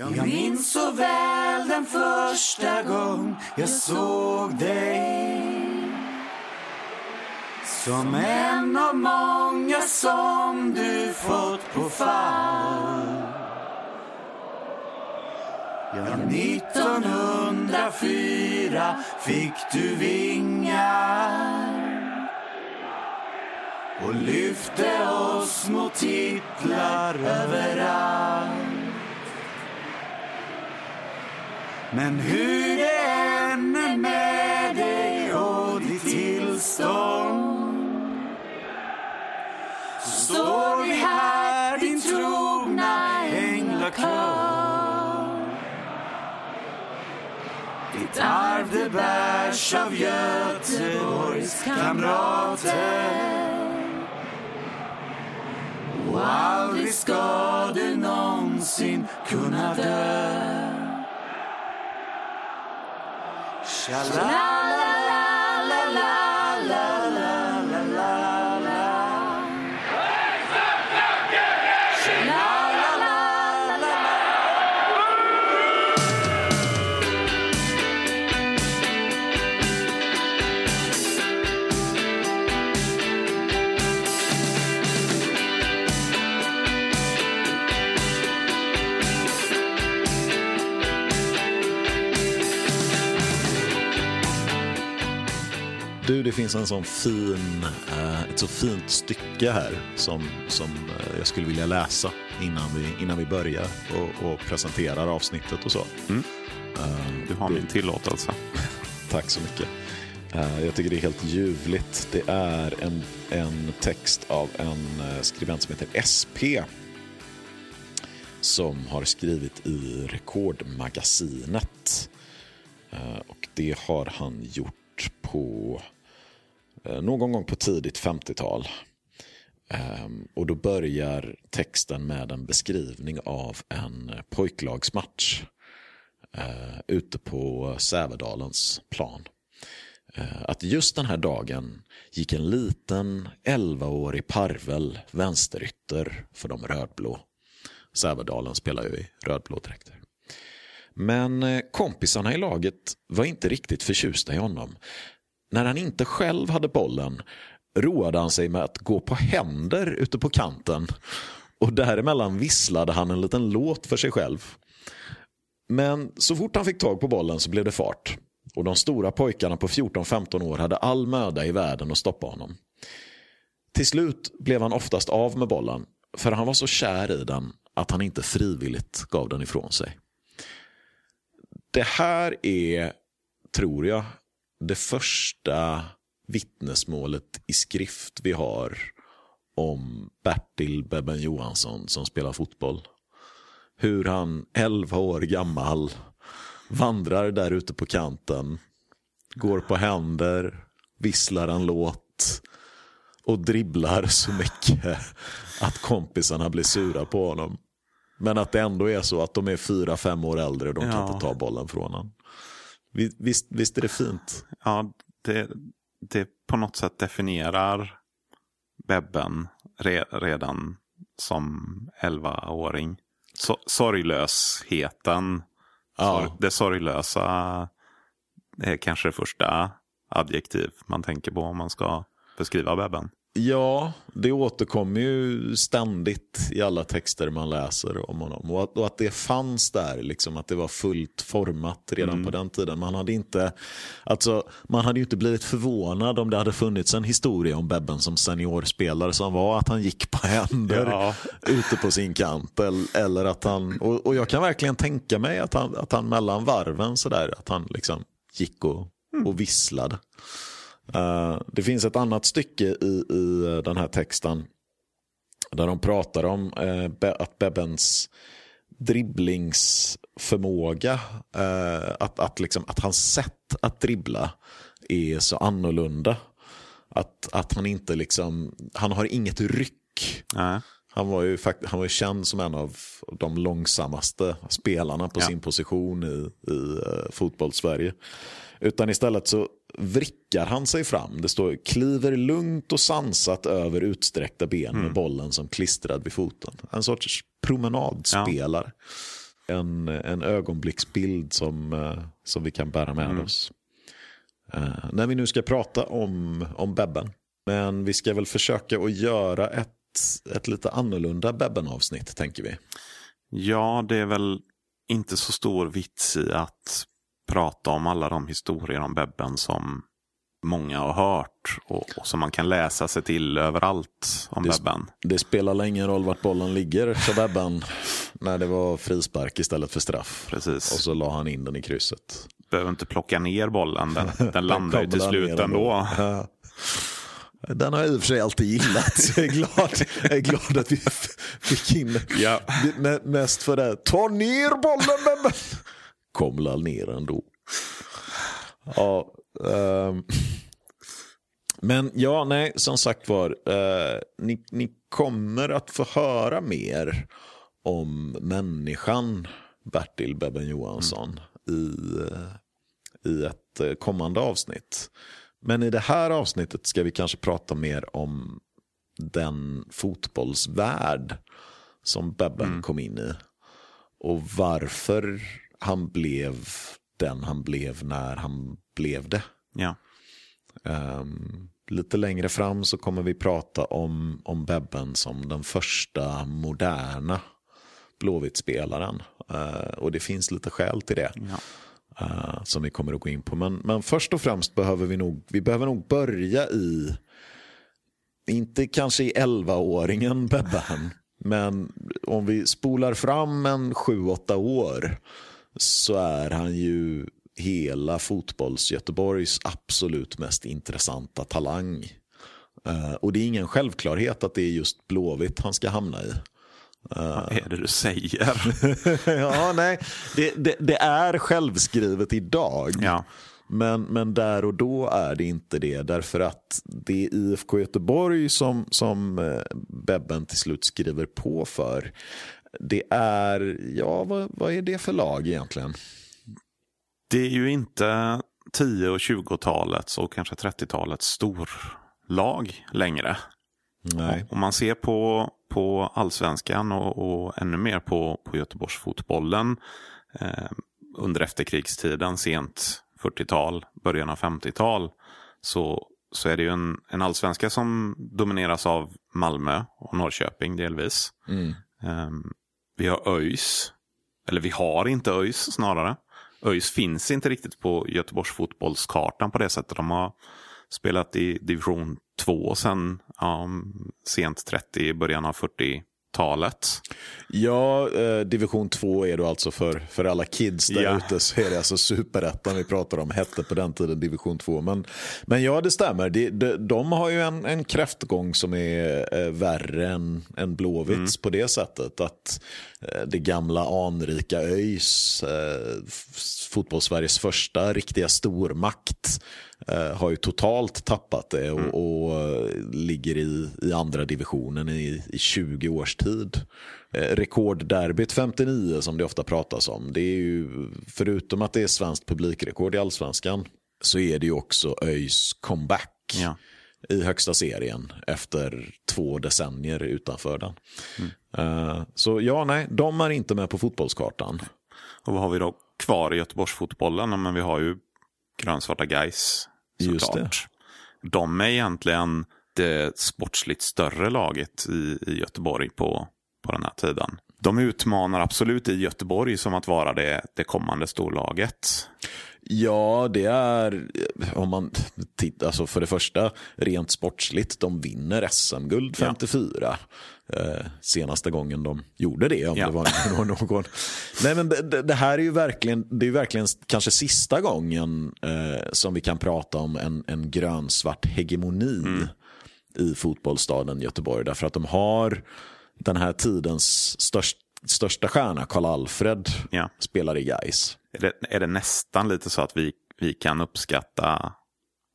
Jag minns så väl den första gång jag såg dig. Som en av många som du fått på fall. Ja, 1904 fick du vingar och lyfte oss mot titlar överallt. Men hur det än är med dig och ditt tillstånd så står vi här, din trogna änglakör Ditt arv det bärs av Göteborgs kamrater. Och aldrig ska du någonsin kunna dö. 啦啦。Du, det finns en sån fin, eh, ett så fint stycke här som, som eh, jag skulle vilja läsa innan vi, innan vi börjar och, och presenterar avsnittet och så. Du har min tillåtelse. Tack så mycket. Eh, jag tycker det är helt ljuvligt. Det är en, en text av en eh, skribent som heter SP som har skrivit i Rekordmagasinet. Eh, Och det har han gjort på eh, Eh, någon gång på tidigt 50-tal. Ehm, och då börjar texten med en beskrivning av en pojklagsmatch eh, ute på Sävedalens plan. Eh, att just den här dagen gick en liten 11-årig parvel vänsterytter för de rödblå. Sävedalen spelar ju i rödblå dräkter. Men kompisarna i laget var inte riktigt förtjusta i honom. När han inte själv hade bollen roade han sig med att gå på händer ute på kanten och däremellan visslade han en liten låt för sig själv. Men så fort han fick tag på bollen så blev det fart. Och de stora pojkarna på 14-15 år hade all möda i världen att stoppa honom. Till slut blev han oftast av med bollen, för han var så kär i den att han inte frivilligt gav den ifrån sig. Det här är, tror jag, det första vittnesmålet i skrift vi har om Bertil Bebben Johansson som spelar fotboll. Hur han, 11 år gammal, vandrar där ute på kanten, går på händer, visslar en låt och dribblar så mycket att kompisarna blir sura på honom. Men att det ändå är så att de är fyra, fem år äldre och de kan Ja. inte ta bollen från honom. Vi- Visst, visst är det fint? Ja, det, det på något sätt definierar Bebben re, redan som 11-åring. So, sorglösheten, Ja. sorg, det sorglösa är kanske det första adjektiv man tänker på om man ska beskriva Bebben. Ja, det återkommer ju ständigt i alla texter man läser om honom. Och att, och att det fanns där, liksom, att det var fullt format redan på den tiden. Man hade, inte, alltså, man hade ju inte blivit förvånad om det hade funnits en historia om Bebben som seniorspelare som var att han gick på händer Ja. ute på sin kant. Eller, eller att han, och, och jag kan verkligen tänka mig att han, att han mellan varven sådär, att han liksom gick och, och visslade. Eh, det finns ett annat stycke i, i eh, den här texten där de pratar om Be- att Bebbens dribblingsförmåga, eh, att, att, liksom, att hans sätt att dribbla är så annorlunda. Att, att han inte liksom, han har inget ryck. Nej. Han var ju, han var ju känd som en av de långsammaste spelarna på Ja. sin position i, i uh, fotbollssverige. Utan istället så vrickar han sig fram. Det står kliver lugnt och sansat över utsträckta ben Mm. med bollen som klistrad vid foten. En sorts promenadspelare. en, en ögonblicksbild som, eh, som vi kan bära med Mm. oss. Eh, när vi nu ska prata om, om Bebben. Men vi ska väl försöka att göra ett, ett lite annorlunda Bebben-avsnitt, tänker vi. Ja, det är väl inte så stor vits i att prata om alla de historier om Bebben som många har hört och, och som man kan läsa sig till överallt om Det- Bebben. Det spelar ingen roll vart bollen ligger, sa Bebben när det var frispark istället för straff. Precis. Och så la han in den i krysset. Behöver inte plocka ner bollen, den, den landar ju till slut ändå. Ja. Den har jag i och för sig alltid gillat. Så jag är glad, jag är glad att vi fick in Ja. Mest för det. Ta ner bollen Bebben. Kom la ner ändå. Ja, ehm. Men ja, nej, som sagt var. eh, ni, ni kommer att få höra mer om människan Bertil Bebben Johansson i, eh, i ett eh, kommande avsnitt. Men i det här avsnittet ska vi kanske prata mer om den fotbollsvärld som Bebben kom in i. Och varför han blev den han blev när han blev det. Ja. Ehm, lite längre fram så kommer vi prata om, om Bebben som den första moderna Blåvitt-spelaren. Eh, och det finns lite skäl till det. Ja. eh, som vi kommer att gå in på. Men, men först och främst behöver vi nog, vi behöver nog börja i, inte kanske i 11-åringen Bebben, men om vi spolar fram en 7-8 år så är han ju hela fotbolls-Göteborgs absolut mest intressanta talang. Eh, och det är ingen självklarhet att det är just Blåvitt han ska hamna i. Vad är det du säger? ja, nej, det, det, det är självskrivet idag. Ja. Men, men där och då är det inte det. Därför att det är IFK Göteborg som, som eh, Bebben till slut skriver på för. Det är, ja vad, vad är det för lag egentligen? Det är ju inte 10 och 20-talets och kanske 30-talets storlag längre. Nej. Om man ser på, på allsvenskan och, och ännu mer på, på Göteborgsfotbollen eh, under efterkrigstiden, sent 40-tal, början av 50-tal, så, så är det ju en, en allsvenska som domineras av Malmö och Norrköping delvis. Mm. Um, vi har ÖIS, eller vi har inte ÖIS snarare. ÖIS finns inte riktigt på Göteborgs fotbollskartan på det sättet. De har spelat i division 2 sen ja, sent 30, början av 40. 40-talet. Ja, eh, division 2 är då alltså för, för alla kids där Ja. ute så är det alltså superettan vi pratar om, hette på den tiden division 2. Men, men ja, det stämmer. De, de, de har ju en, en kräftgång som är eh, värre än, än Blåvitts på det sättet. Att eh, det gamla anrika ÖIS, eh, fotbollssveriges första riktiga stormakt, eh, har ju totalt tappat det och, och eh, ligger i, i andra divisionen i, i 20 års tid. Eh, rekordderbyt 59 som det ofta pratas om. Det är ju, förutom att det är svenskt publikrekord i allsvenskan så är det ju också ÖIS comeback Ja. i högsta serien efter två decennier utanför den. Eh, så ja, nej, de är inte med på fotbollskartan. Och vad har vi då kvar i Göteborgsfotbollen? Men vi har ju grönsvarta guys såklart. De är egentligen det sportsligt större laget i, i Göteborg på, på den här tiden. De utmanar absolut i Göteborg som att vara det, det kommande storlaget. Ja, det är, om man tittar, alltså för det första, rent sportsligt, de vinner SM-guld 54. Eh, senaste gången de gjorde det, om Ja. det var någon. Nej, men det, det- här är ju verkligen, det är verkligen kanske sista gången eh, som vi kan prata om en, en grönsvart hegemoni i fotbollsstaden Göteborg. Därför att de har den här tidens störst, största stjärna, Karl-Alfred, Ja. spelar i Gais. Är det, är det nästan lite så att vi, vi kan uppskatta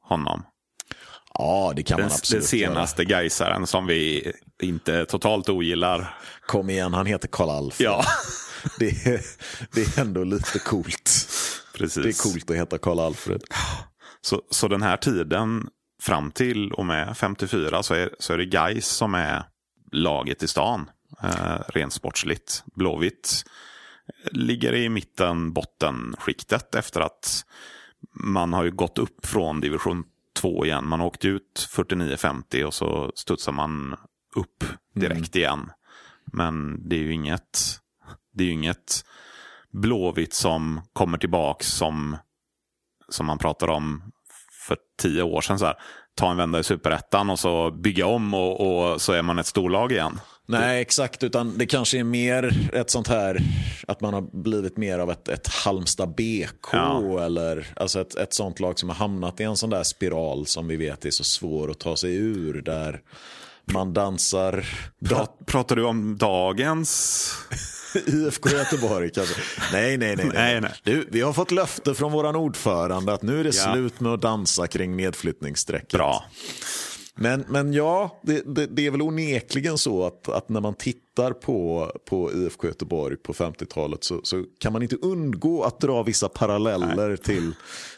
honom? Ja, det kan Den, man absolut den senaste Gaisaren som vi inte totalt ogillar. Kom igen, han heter Karl Alfred. Ja, Det, är, det är ändå lite coolt. precis. Det är coolt att heta Karl Alfred. Så, så den här tiden fram till och med 54 så är, så är det Gais som är laget i stan. Eh, rent sportsligt. Blåvitt ligger i mitten bottenskiktet efter att man har ju gått upp från division 2 igen. Man åkte ut 49-50 och så studsar man upp direkt mm. igen. Men det är ju inget, det är inget Blåvitt som kommer tillbaka som, som man pratar om för tio år sedan. Så här, ta en vända i superettan och så bygga om och, och så är man ett storlag igen. Nej, exakt. Utan det kanske är mer ett sånt här, att man har blivit mer av ett, ett Halmstad BK. Ja. Eller alltså ett, ett sånt lag som har hamnat i en sån där spiral som vi vet är så svår att ta sig ur. Där man dansar... Da Pratar du om dagens? IFK Göteborg kanske. Nej, nej, nej. nej. nej, Du, vi har fått löfte från vår ordförande att nu är det ja. slut med att dansa kring nedflyttningsstrecket. Bra. Men, men ja, det, det, det, är väl onekligen så att, att när man tittar på, på IFK Göteborg på 50-talet så, så kan man inte undgå att dra vissa paralleller Nej. till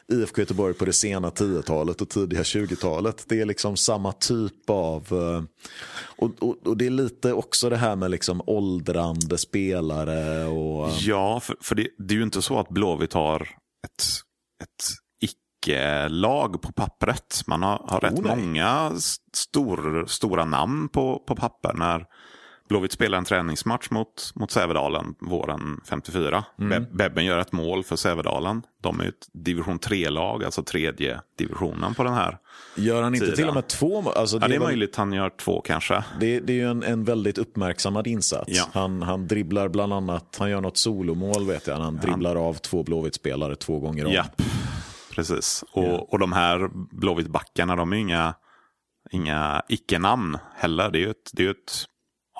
IFK Göteborg på det sena 10-talet och tidiga 20-talet. Det är liksom samma typ av... Eh, och, och, och, det är lite också det här med liksom åldrande spelare. och... Ja, för, för det, det är ju inte så att Blåvitt har ett, ett lag på pappret. Man har, har rätt oh, många stor, stora namn på, på papper. När Blåvitt spelar en träningsmatch mot, mot Sävedalen våren 54. Mm. Bebben gör ett mål för Sävedalen. De är ett division 3-lag, alltså tredje divisionen på den här Gör han inte tiden. till och med två? Alltså, det, ja, det är väl, möjligt han gör två kanske. Det, det är ju en, en väldigt uppmärksammad insats. Ja. Han, han dribblar bland annat, han gör något solomål vet jag. Han dribblar av två Blåvitt-spelare två gånger om. Japp precis. Och, yeah. och de här Blåvitt-backarna, de är inga, inga icke-namn heller. Det är ju ett, det är ett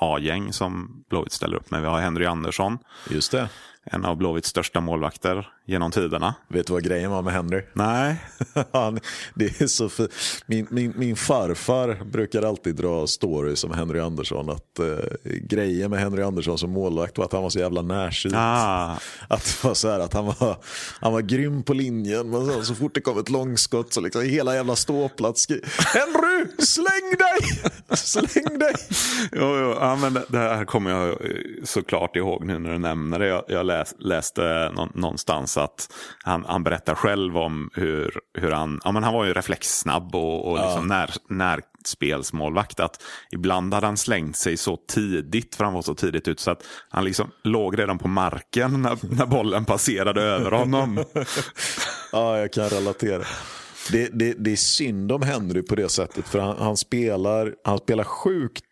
A-gäng som Blåvitt ställer upp med. Vi har Henry Andersson. Just det. En av Blåvitts största målvakter genom tiderna. Vet du vad grejen var med Henry? Nej. Han, det är så för, min, min, min farfar brukar alltid dra stories om Henry Andersson. Att uh, grejen med Henry Andersson som målvakt var att han var så jävla närsynt. Ah. Att det var så här att han var, han var grym på linjen. Men så, så fort det kom ett långskott så liksom hela jävla ståplats Henry, släng dig! Släng dig! jo, jo. Ja, men det, det här kommer jag såklart ihåg nu när du nämner det. Jag, jag läs, läste någonstans att han, han berättar själv om hur, hur han, ja men han var ju reflexsnabb och, och liksom ja. när, närspelsmålvakt. Att ibland hade han slängt sig så tidigt, för han var så tidigt ut, så att han liksom låg redan på marken när, när bollen passerade över honom. ja, jag kan relatera. Det, det, det, är synd om Henry på det sättet. För han, han, spelar, han spelar sjukt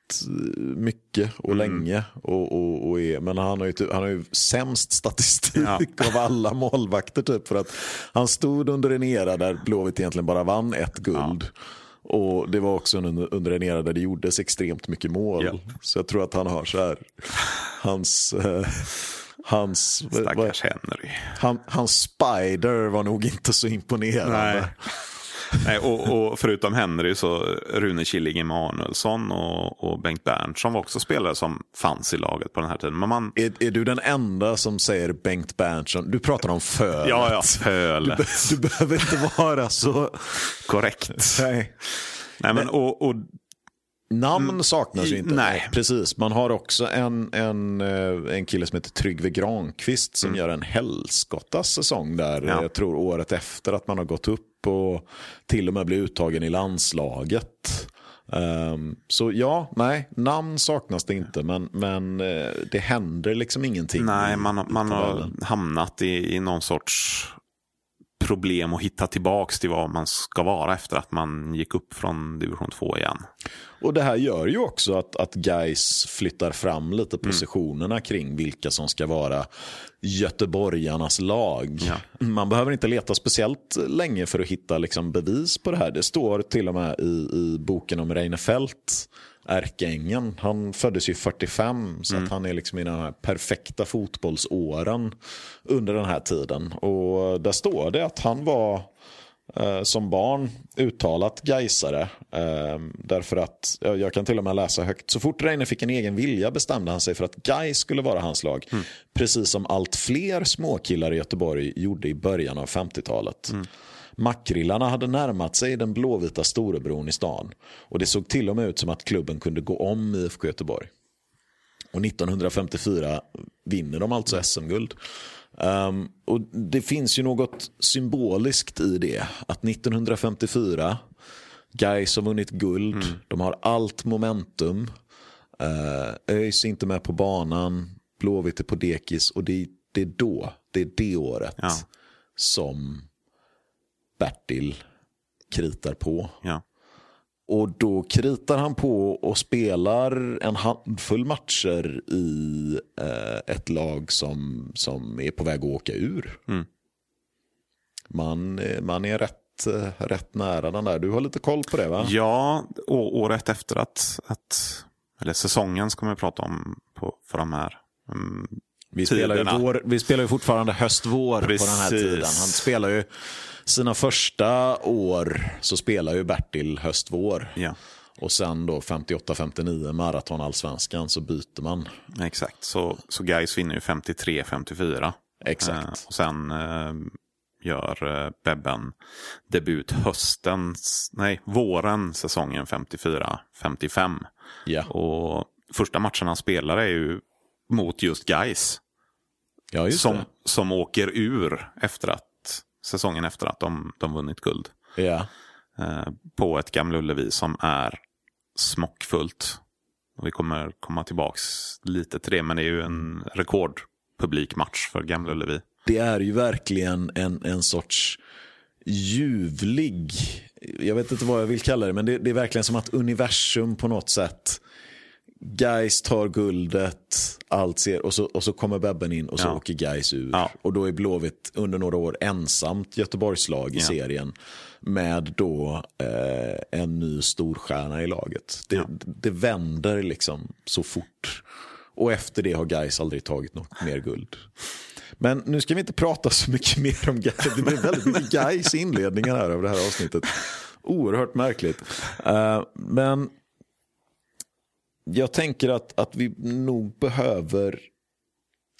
mycket och mm. länge. Och, och, och är, men han har, ju, typ, han har ju sämst statistik ja. av alla målvakter. Typ, för att han stod under en era där Blåvitt egentligen bara vann ett guld. Ja. Och det var också under, under en era där det gjordes extremt mycket mål. Ja. Så jag tror att han har så här, hans... Eh, hans, Stackars Henry. Han, hans spider var nog inte så imponerande. Nej. Nej, och, och, förutom Henry så Rune Killing Emanuelsson och, och Bengt Berntsson var också spelare som fanns i laget på den här tiden. Men man... är, är du den enda som säger Bengt Berntsson? Du pratar om fölet. Ja, ja, fölet. Du, du behöver inte vara så... Korrekt. Nej. Nej, men, och, och Namn mm. saknas ju inte. Nej. Precis. Man har också en, en, eh, en kille som heter Tryggve Granqvist som mm. gör en helskottas säsong där. Ja. Jag tror året efter att man har gått upp och till och med blir uttagen i landslaget. Um, så ja, nej, namn saknas det inte men, men uh, det händer liksom ingenting. Nej, man, man har hamnat i, i någon sorts problem att hitta tillbaka till vad man ska vara efter att man gick upp från division 2 igen. Och det här gör ju också att, att guys flyttar fram lite mm. positionerna mm. kring vilka som ska vara göteborgarnas lag. Ja. Man behöver inte leta speciellt länge för att hitta liksom bevis på det här. Det står till och med i, i boken om Reinfeldt ärkeängen. Han föddes ju 45 så mm. att han är liksom i den här perfekta fotbollsåren under den här tiden. Och där står det att han var eh, som barn uttalat Gaisare. Eh, därför att, jag kan till och med läsa högt, så fort Reine fick en egen vilja bestämde han sig för att Gais skulle vara hans lag. Mm. Precis som allt fler småkillar i Göteborg gjorde i början av 50-talet. Mm. Makrillarna hade närmat sig den blåvita storebron i stan och det såg till och med ut som att klubben kunde gå om IFK Göteborg. Och 1954 vinner de alltså SM-guld. Um, och det finns ju något symboliskt i det. Att 1954, Gais har vunnit guld, mm. de har allt momentum. Uh, ÖIS är inte med på banan, Blåvitt är på dekis och det, det är då, det är det året ja. som Bertil kritar på. Ja. Och då kritar han på och spelar en handfull matcher i eh, ett lag som, som är på väg att åka ur. Mm. Man, man är rätt, eh, rätt nära den där. Du har lite koll på det va? Ja, året efter att, att eller säsongen ska man prata om på, för de här vi spelar, ju vår, vi spelar ju fortfarande höst-vår på den här tiden. Han spelar ju sina första år så spelar ju Bertil höst-vår. Ja. Och sen då 58-59 maratonallsvenskan så byter man. Exakt, så, så Gais vinner ju 53-54. Exakt. Eh, och sen eh, gör eh, Bebben debut hösten, nej våren säsongen 54-55. Ja. Och första matchen han spelar är ju mot just Gais. Ja, som, det. som åker ur efter att säsongen efter att de, de vunnit guld. Ja. Eh, på ett Gamla Ullevi som är smockfullt. Och vi kommer komma tillbaka lite till det, men det är ju en rekordpublikmatch för Gamla Ullevi. Det är ju verkligen en, en sorts ljuvlig, jag vet inte vad jag vill kalla det, men det, det är verkligen som att universum på något sätt Guys tar guldet, allt ser, och så, och så kommer Bebben in och så ja. åker Guys ur. Ja. Och då är Blåvitt under några år ensamt Göteborgslag i ja. serien. Med då eh, en ny storstjärna i laget. Det, det vänder liksom så fort. Och efter det har Guys aldrig tagit något mer guld. Men nu ska vi inte prata så mycket mer om Guys. Det blir väldigt mycket Guys inledningar här av det här avsnittet. Oerhört märkligt. Uh, men jag tänker att, att vi nog behöver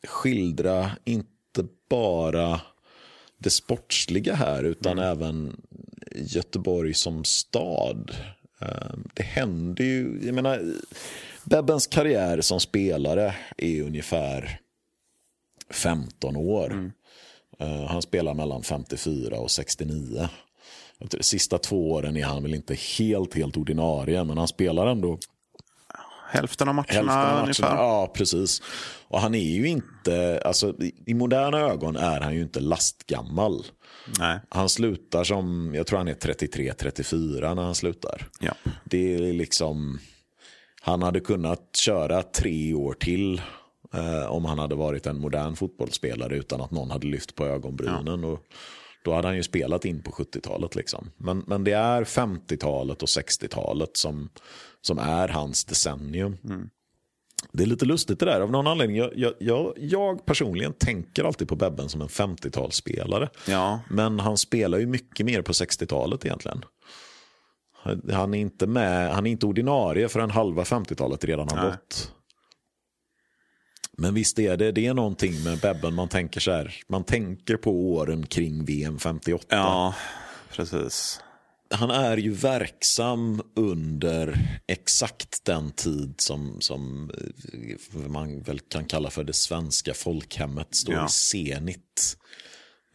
skildra inte bara det sportsliga här utan mm. även Göteborg som stad. Ehm, det händer ju, jag menar, Bebbens karriär som spelare är ungefär 15 år. Mm. Ehm, han spelar mellan 54 och 69. De sista två åren är han väl inte helt, helt ordinarie, men han spelar ändå Hälften av matcherna, Hälften av matcherna ungefär. Ja, precis. Och han är ju inte, alltså i moderna ögon är han ju inte lastgammal. Nej. Han slutar som, jag tror han är 33-34 när han slutar. Ja. Det är liksom, han hade kunnat köra tre år till eh, om han hade varit en modern fotbollsspelare utan att någon hade lyft på ögonbrynen. Ja. Och då hade han ju spelat in på 70-talet. Liksom. Men, men det är 50-talet och 60-talet som, som är hans decennium. Mm. Det är lite lustigt det där. Av någon anledning, jag, jag, jag, jag personligen tänker alltid på Bebben som en 50-talsspelare. Ja. Men han spelar ju mycket mer på 60-talet egentligen. Han är inte med, han är inte ordinarie förrän halva 50-talet redan har Nej. gått. Men visst är det, det är någonting med Bebben man tänker så här, man tänker på åren kring VM 58. Ja, precis han är ju verksam under exakt den tid som, som eh, man väl kan kalla för det svenska folkhemmet står ja. i senit.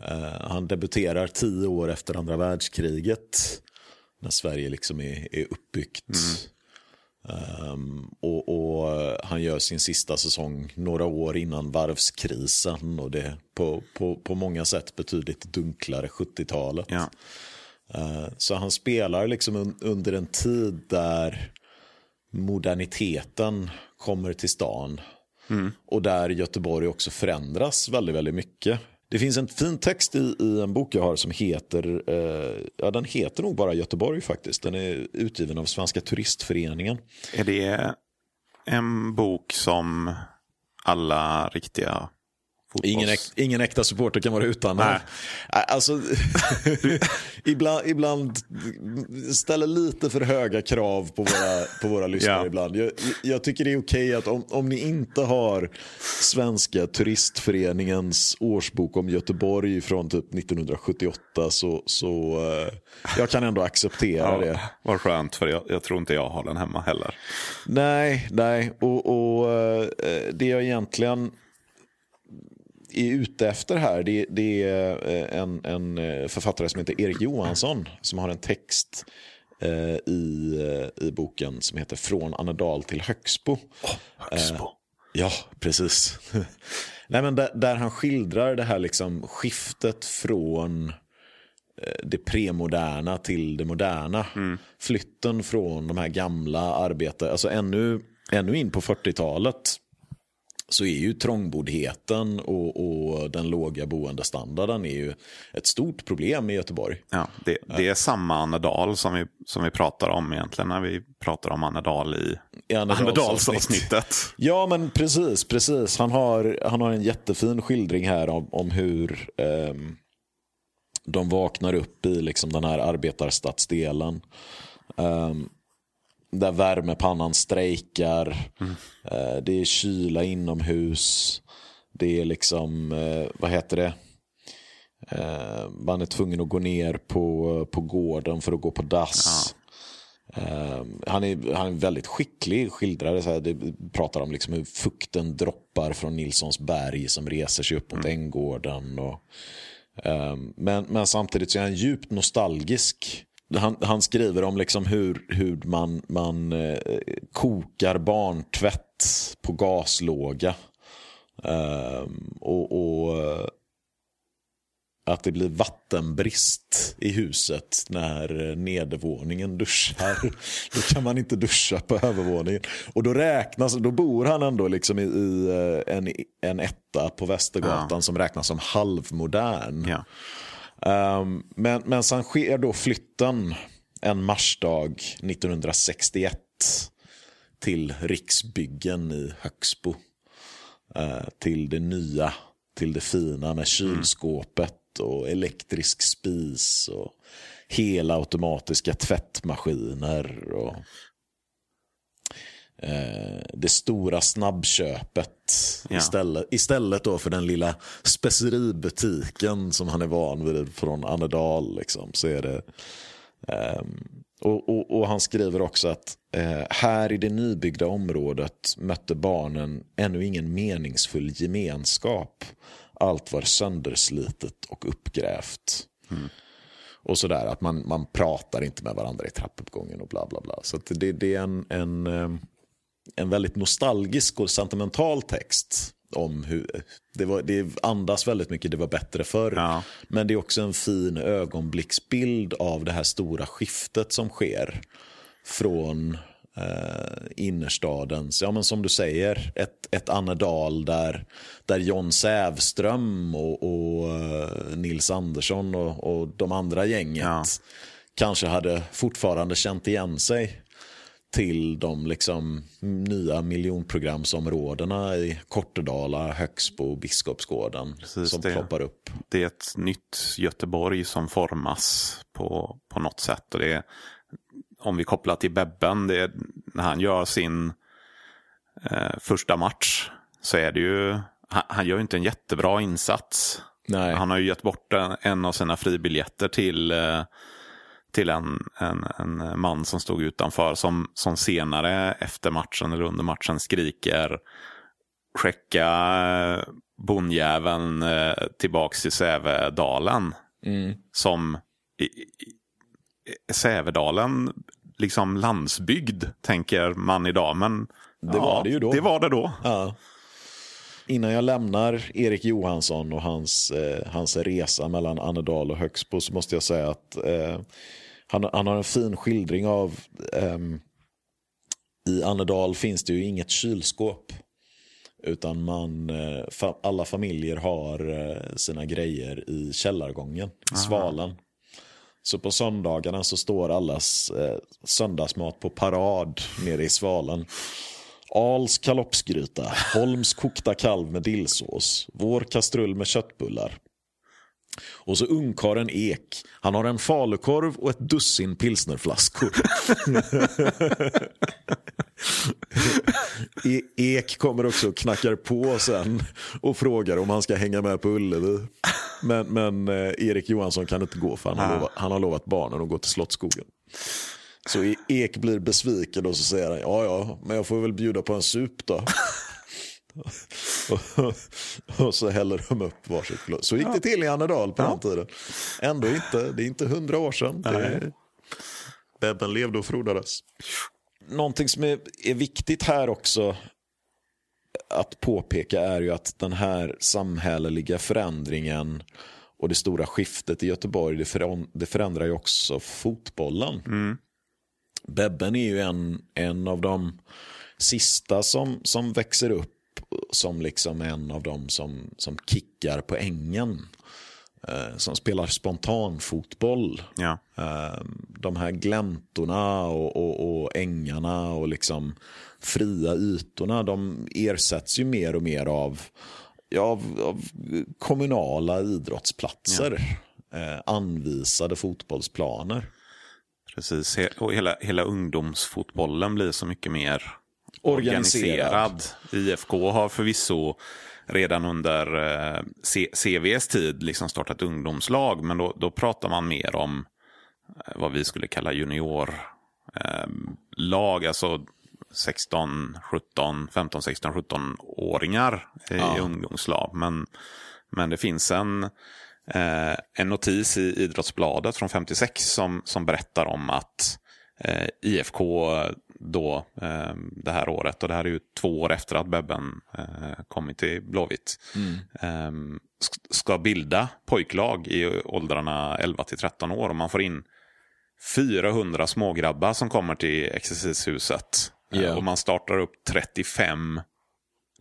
Uh, han debuterar tio år efter andra världskriget. När Sverige liksom är, är uppbyggt. Mm. Um, och, och, han gör sin sista säsong några år innan varvskrisen. Och det på, på, på många sätt betydligt dunklare 70-talet. Ja. Eh, så han spelar liksom under en tid där moderniteten kommer till stan. Mm. Och där Göteborg också förändras väldigt, väldigt mycket. Det finns en fin text i, i en bok jag har som heter, eh, ja den heter nog bara Göteborg faktiskt. Den är utgiven av Svenska Turistföreningen. Är det en bok som alla riktiga Ingen, äk, ingen äkta supporter kan vara utan. Nej. Alltså, ibland, ibland ställer lite för höga krav på våra, på våra lyssnare Ja. ibland. Jag, jag tycker det är okej att om, om ni inte har Svenska turistföreningens årsbok om Göteborg från typ 1978 så, så eh, jag kan ändå acceptera det. Ja, vad skönt, för jag, jag tror inte jag har den hemma heller. Nej, nej. Och, och eh, det jag egentligen är ute efter här det, det är eh, en, en eh, författare som heter Erik Johansson som har en text eh, i, eh, i boken som heter Från Annedal till Högsbo. Högsbo. Ja, precis. Nej, men där, där han skildrar det här liksom skiftet från eh, det premoderna till det moderna. Flytten från de här gamla arbetare, alltså ännu, ännu in på 40-talet så är ju trångboddheten och, och den låga boendestandarden är ju ett stort problem i Göteborg. Ja, det, det är samma Annedal som vi, som vi pratar om egentligen när vi pratar om Annedal i I Annedals Annedalsavsnittet. Ja, men precis. precis. Han, har, han har en jättefin skildring här om, om hur ehm, de vaknar upp i liksom den här arbetarstadsdelen. Ehm, där värmepannan strejkar. Eh, det är kyla inomhus. Det är liksom, eh, vad heter det? Eh, man är tvungen att gå ner på, på gården för att gå på dass. Eh, han, är, han är väldigt skicklig skildrare. Så här, det pratar om liksom hur fukten droppar från Nilssons berg som reser sig upp mot Änggården. Och, eh, men, men samtidigt så är han djupt nostalgisk. Han, han skriver om liksom hur, hur man, man eh, kokar barntvätt på gaslåga. Eh, och, och eh, att det blir vattenbrist i huset när nedervåningen duschar. Då kan man inte duscha på övervåningen. Och då räknas, då bor han ändå liksom i, i eh, en, en etta på Västergatan som räknas som halvmodern. Ja. Um, men, men sen sker då flytten en marsdag 1961 till Riksbyggen i Högsbo. Eh, till det nya, till det fina med kylskåpet och elektrisk spis och hela automatiska tvättmaskiner. Och, eh, det stora snabbköpet Ja. istället, istället då för den lilla speceributiken som han är van vid från Annedal. Liksom, så är det, ehm, och, och, och han skriver också att eh, här i det nybyggda området mötte barnen ännu ingen meningsfull gemenskap. Allt var sönderslitet och uppgrävt. Och sådär att man, man pratar inte med varandra i trappuppgången och bla bla bla. Så det, det är en, en, eh, en väldigt nostalgisk och sentimental text. Om hur, det, var, det andas väldigt mycket, det var bättre förr. Ja. Men det är också en fin ögonblicksbild av det här stora skiftet som sker. Från eh, innerstadens, ja men som du säger, ett, ett Annedal där, där John Sävström och, och eh, Nils Andersson och, och de andra gänget Ja. kanske hade fortfarande känt igen sig till de liksom nya miljonprogramsområdena i Kortedala, Högsbo och Biskopsgården Precis som det. ploppar upp. Det är ett nytt Göteborg som formas på, på något sätt. Och det är, om vi kopplar till Bebben, det är, när han gör sin eh, första match så är det ju, han, han gör ju inte en jättebra insats. Nej. Han har ju gett bort en, en av sina fribiljetter till, eh, till en, en, en man som stod utanför som, som senare efter matchen eller under matchen skriker skicka eh, bondjäveln eh, tillbaks till Sävedalen. Som i, i, i Sävedalen, liksom landsbygd, tänker man idag. Men Det var det ju då. Det var det då. Ja. Innan jag lämnar Erik Johansson och hans, eh, hans resa mellan Annedal och Högsbo så måste jag säga att eh, han, han har en fin skildring av ehm, i Annedal finns det ju inget kylskåp. Utan man, eh, alla familjer har eh, sina grejer i källargången, i Svalan. Så på söndagarna så står allas eh, söndagsmat på parad nere i Svalan. Als kaloppsgryta, Holms kokta kalv med dillsås, vår kastrull med köttbullar. Och så ungkaren Ek. Han har en falukorv och ett dussin pilsnerflaskor. E Ek kommer också och knackar på sen och frågar om han ska hänga med på Ullevi. Men, men eh, Erik Johansson kan inte gå för han har, lovat, han har lovat barnen att gå till Slottsskogen. Så E- Ek blir besviken och så säger han, ja ja, men jag får väl bjuda på en sup då. Och, och så häller de upp varsitt glas. Så gick det till i Annedal på den tiden. Ändå inte, det är inte hundra år sedan. Är, Bebben levde och frodades. Någonting som är, är viktigt här också att påpeka är ju att den här samhälleliga förändringen och det stora skiftet i Göteborg, det, föränd- det förändrar ju också fotbollen. Bebben är ju en, en av de sista som, som växer upp som liksom en av de som, som kickar på ängen. Eh, som spelar spontanfotboll. Ja. Eh, de här gläntorna och, och, och ängarna och liksom fria ytorna de ersätts ju mer och mer av, ja, av, av kommunala idrottsplatser. Eh, anvisade fotbollsplaner. Precis, och hela, hela ungdomsfotbollen blir så mycket mer Organiserad. IFK har förvisso redan under eh, CVs tid liksom startat ungdomslag, men då, då pratar man mer om eh, vad vi skulle kalla juniorlag, eh, alltså 16, 17, 15, 16, 17-åringar i Ja. ungdomslag. Men, men det finns en, eh, en notis i Idrottsbladet från 56 som, som berättar om att IFK då eh, det här året, och det här är ju två år efter att Bebben eh, kommit till Blåvitt, eh, sk- ska bilda pojklag i åldrarna 11 till 13 år. Och man får in 400 smågrabbar som kommer till exercishuset. Eh, Ja. Och man startar upp 35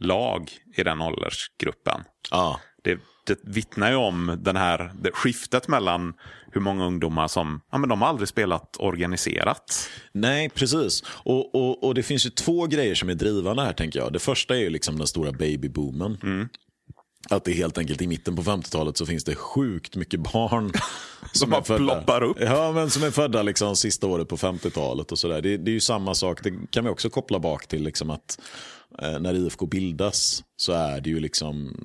lag i den åldersgruppen. Ja. Det, det vittnar ju om den här, det skiftet mellan hur många ungdomar som ja, men de har aldrig spelat organiserat. Nej, precis. Och, och, och det finns ju två grejer som är drivande här tänker jag. Det första är ju liksom den stora babyboomen. Att det helt enkelt i mitten på 50-talet så finns det sjukt mycket barn som bara ploppar upp. Ja, men som är födda liksom sista året på 50-talet och sådär. Det, det är ju samma sak, det kan vi också koppla bak till liksom att eh, när IFK bildas så är det ju liksom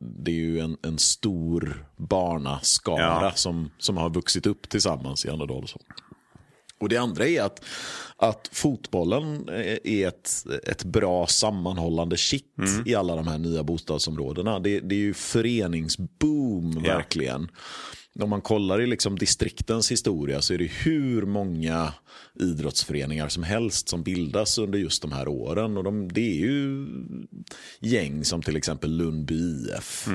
det är ju en, en stor barnaskara Ja. som, som har vuxit upp tillsammans i Annedal. Och det andra är att, att fotbollen är ett, ett bra sammanhållande kitt i alla de här nya bostadsområdena. Det, det är ju föreningsboom Ja. verkligen. Om man kollar i liksom distriktens historia så är det hur många idrottsföreningar som helst som bildas under just de här åren. Och de, det är ju gäng som till exempel Lundby IF.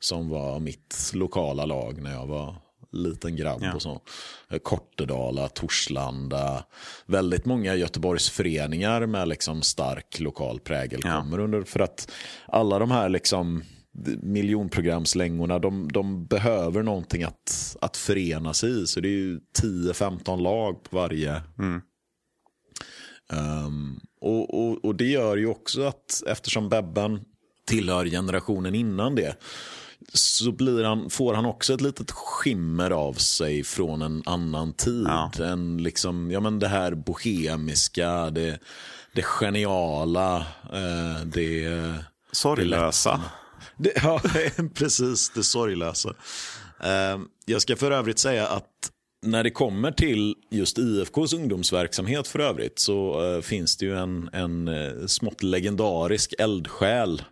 Som var mitt lokala lag när jag var liten grabb. Ja. och så. Eh, Kortedala, Torslanda. Väldigt många Göteborgsföreningar med liksom stark lokal prägel Ja. kommer under. För att alla de här liksom miljonprogramslängorna, de, de behöver någonting att, att förena sig i. Så det är ju 10-15 lag på varje. Ehm, och, och, och det gör ju också att eftersom Bebben tillhör generationen innan det så blir han, får han också ett litet skimmer av sig från en annan tid. Ja. En liksom, ja, men det här bohemiska, det, det geniala, eh, det... Sorglösa. Det, ja, precis. Det sorglösa. Eh, jag ska för övrigt säga att när det kommer till just IFKs ungdomsverksamhet för övrigt så eh, finns det ju en, en eh, smått legendarisk eldsjäl.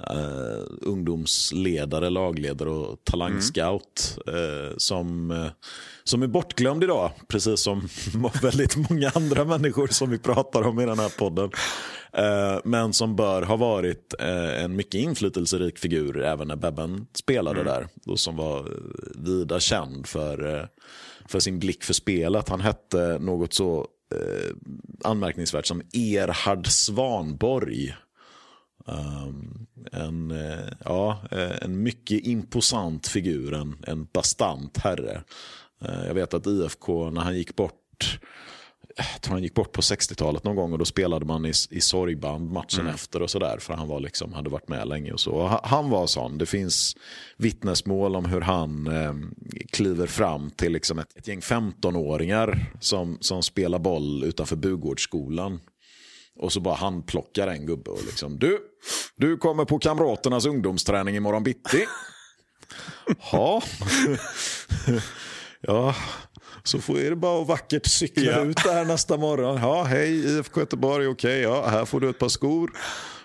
Eh, ungdomsledare, lagledare och talangscout eh, som, eh, som är bortglömd idag. Precis som väldigt många andra människor som vi pratar om i den här podden. Men som bör ha varit en mycket inflytelserik figur även när Bebben spelade där. Och som var vida känd för, för sin blick för spelet. Han hette något så anmärkningsvärt som Erhard Svanborg. Um, en, eh, ja, eh, en mycket imposant figur, en, en bastant herre. Eh, jag vet att IFK, när han gick bort jag tror han gick bort på 60-talet någon gång och då spelade man i, i sorgband matchen Mm. efter och sådär. För han var liksom, hade varit med länge och så. Och ha- Han var sån. Det finns vittnesmål om hur han eh, kliver fram till liksom ett, ett gäng 15-åringar som, som spelar boll utanför Bugårdsskolan. Och så bara han plockar en gubbe och liksom du, du kommer på kamraternas ungdomsträning imorgon bitti. Ja. ja, så får är det bara att vackert cykla Ja. ut där nästa morgon. Ja, hej IFK Göteborg, okej, ja, här får du ett par skor.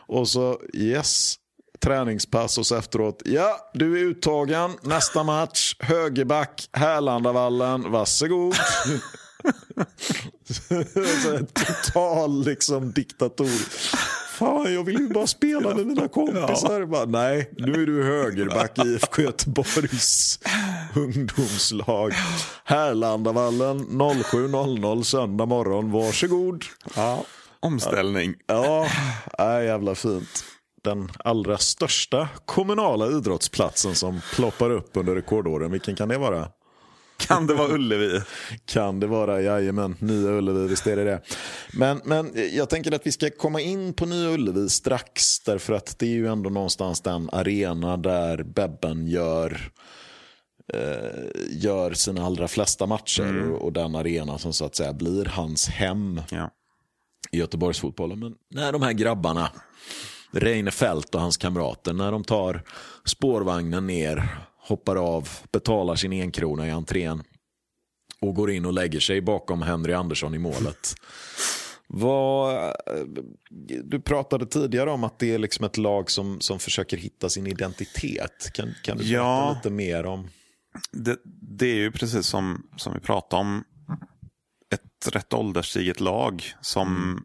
Och så yes, träningspass och så efteråt, ja, du är uttagen, nästa match, högerback, Härlandavallen, varsågod. så total liksom diktator. Fan, jag vill ju bara spela med mina kompisar. Bara, nej, nu är du högerback i IFK Göteborgs ungdomslag. Härlandavallen 07.00 söndag morgon. Varsågod. Ja. Omställning. Ja, äh, jävla fint. Den allra största kommunala idrottsplatsen som ploppar upp under rekordåren. Vilken kan det vara? Kan det vara Ullevi? Kan det vara, jajamän, Nya Ullevi, visst är det det. Men, men jag tänker att vi ska komma in på Nya Ullevi strax, därför att det är ju ändå någonstans den arena där Bebben gör, eh, gör sina allra flesta matcher och, och den arena som så att säga blir hans hem Ja. i Göteborgsfotbollen. Men när de här grabbarna, Reine Fält och hans kamrater, när de tar spårvagnen ner, hoppar av, betalar sin enkrona i entrén och går in och lägger sig bakom Henry Andersson i målet. Vad, du pratade tidigare om att det är liksom ett lag som, som försöker hitta sin identitet. Kan, kan du berätta Ja. lite mer om? Det, det är ju precis som, som vi pratade om. Ett rätt ålderstiget lag som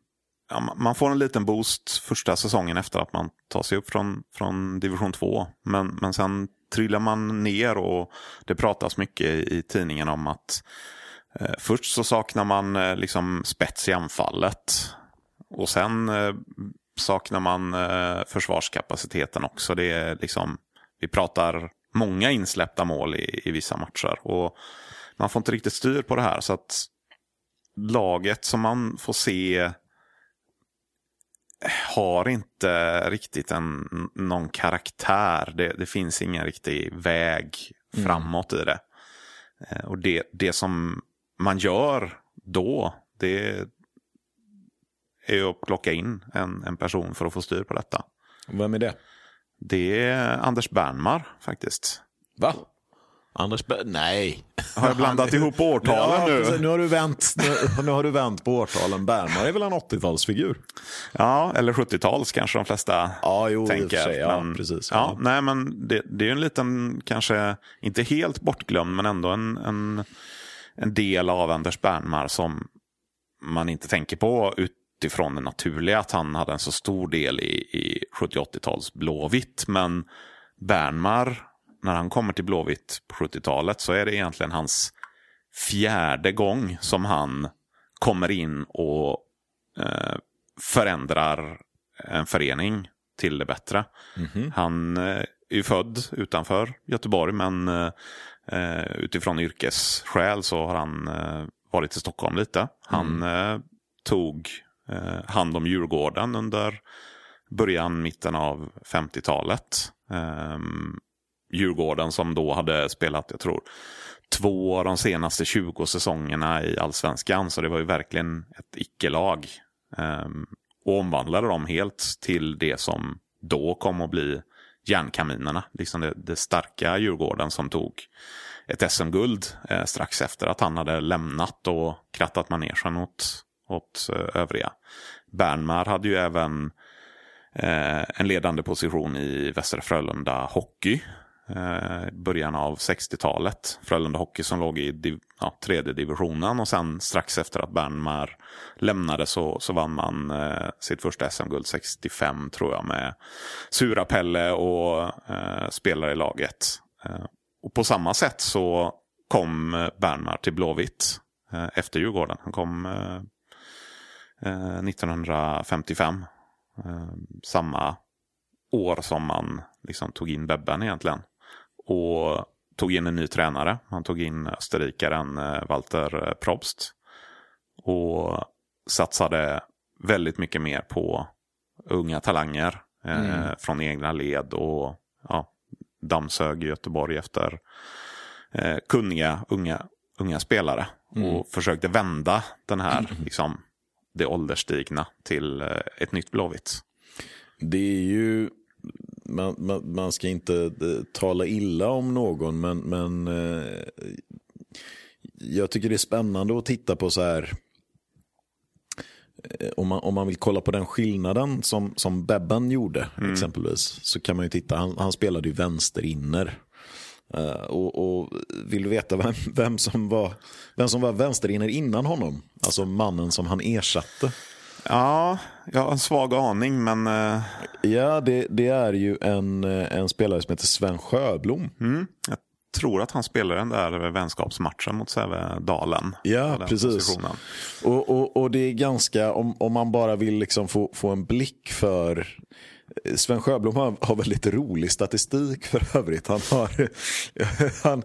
ja, man får en liten boost första säsongen efter att man tar sig upp från, från division 2. Men, men sen trillar man ner och det pratas mycket i, tidningen om att eh, först så saknar man eh, liksom spets i anfallet. Och sen eh, saknar man eh, försvarskapaciteten också. Det är liksom, vi pratar många insläppta mål i, i vissa matcher. Och man får inte riktigt styr på det här. Så att laget som man får se har inte riktigt en, någon karaktär. Det, det finns ingen riktig väg framåt i det. Eh, Och det, det som man gör då, det är att plocka in en, en person för att få styr på detta. Vem är det? Det är Anders Bernmar faktiskt. Va? Anders Be- Nej. Har jag blandat ihop årtalen ja, nu? nu? har du vänt, nu, nu har du vänt på årtalen. Bernmar är väl en 80-talsfigur? Ja, eller 70-tals kanske de flesta Ja, jo, tänker. sig. Ja, men, precis. Ja, Ja. nej, men det, det är ju en liten, kanske inte helt bortglömd, men ändå en, en, en del av Anders Bernmar som man inte tänker på utifrån det naturliga, att han hade en så stor del i, i 70-80-tals Blåvitt. Men Bernmar, när han kommer till Blåvitt på 70-talet så är det egentligen hans fjärde gång som han kommer in och eh, förändrar en förening till det bättre. Han eh, är ju född utanför Göteborg men eh, eh, utifrån yrkesskäl så har han eh, varit i Stockholm lite. Han eh, tog hand om Djurgården under början, mitten av 50-talet. Ehm, Djurgården som då hade spelat, jag tror, två av de senaste 20 säsongerna i allsvenskan. Så det var ju verkligen ett icke-lag. Um, och omvandlade dem helt till det som då kom att bli järnkaminerna. Liksom det, det starka Djurgården som tog ett SM-guld eh, strax efter att han hade lämnat och krattat manegen åt, åt eh, övriga. Bernmar hade ju även eh, en ledande position i Västra Frölunda Hockey eh, början av 60-talet. Frölunda Hockey som låg i div, ja, tredje divisionen och sen strax efter att Bernmar lämnade så, så vann man eh, sitt första SM-guld 65 tror jag med Sura Pelle och eh, spelare i laget. Eh, och på samma sätt så kom eh, Bernmar till Blåvitt eh, efter Djurgården. Han kom eh, eh 1955. Eh, samma år som man liksom tog in Bebben egentligen. Och tog in en ny tränare. Han tog in österrikaren eh, Walter eh, Probst. och satsade väldigt mycket mer på unga talanger eh, mm. från egna led och ja, dammsög Göteborg efter eh, kunniga unga, unga spelare. Mm. Och försökte vända den här, mm. liksom, det ålderstigna till eh, ett nytt Blåvitt. Det är ju, man, man, man, ska inte eh, tala illa om någon, men, men eh, jag tycker det är spännande att titta på så här Eh, om man, om man vill kolla på den skillnaden som, som Bebben gjorde mm. exempelvis så kan man ju titta, han, han spelade ju vänsterinner. Uh, och, och, vill du veta vem, vem, som var, vem som var vänsterinner innan honom? Alltså mannen som han ersatte. Ja, jag har en svag aning men... Uh... Ja, det, det, är ju en, en spelare som heter Sven Sjöblom. Mm. Jag tror att han spelade den där vänskapsmatchen mot Sävedalen. Ja, precis. Och, och, och, det är ganska, om, om man bara vill liksom få, få en blick för Sven Sjöblom har, har väldigt rolig statistik för övrigt. Han har, han,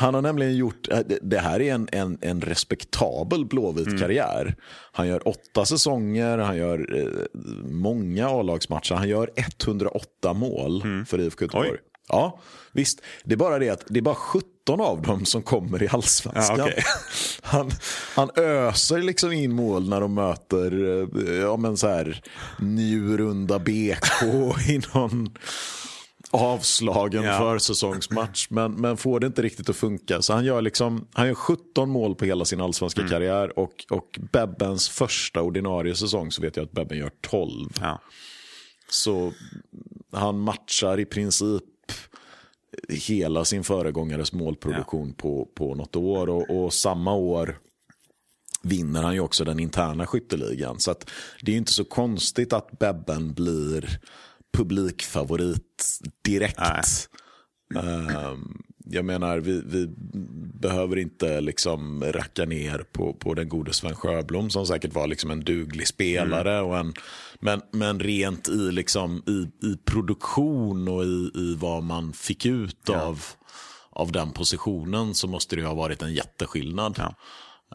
han har nämligen gjort, det här är en, en, en respektabel blåvit mm. karriär. Han gör åtta säsonger, han gör eh, många A-lagsmatcher, han gör 108 mål mm. för IFK Göteborg. Ja, visst. Det är bara det att det är bara 17 av dem som kommer i allsvenskan. Ja, okay. han, han öser liksom in mål när de möter eh, ja, men så här, Njurunda BK i någon avslagen ja. försäsongsmatch. Men, men får det inte riktigt att funka. Så han gör, liksom, han gör 17 mål på hela sin allsvenska mm. karriär. Och, och Bebbens första ordinarie säsong så vet jag att Bebben gör 12. Ja. Så han matchar i princip hela sin föregångares målproduktion ja. på, på något år. Och, och, samma år vinner han ju också den interna skytteligan. Så det är inte så konstigt att Bebben blir publikfavorit direkt. Um, jag menar, vi, vi, behöver inte liksom racka ner på, på den gode Sven Sjöblom som säkert var liksom en duglig spelare. Mm. Och en, men, men rent i, liksom, i, i produktion och i, i vad man fick ut ja. av, av den positionen så måste det ha varit en jätteskillnad. Ja.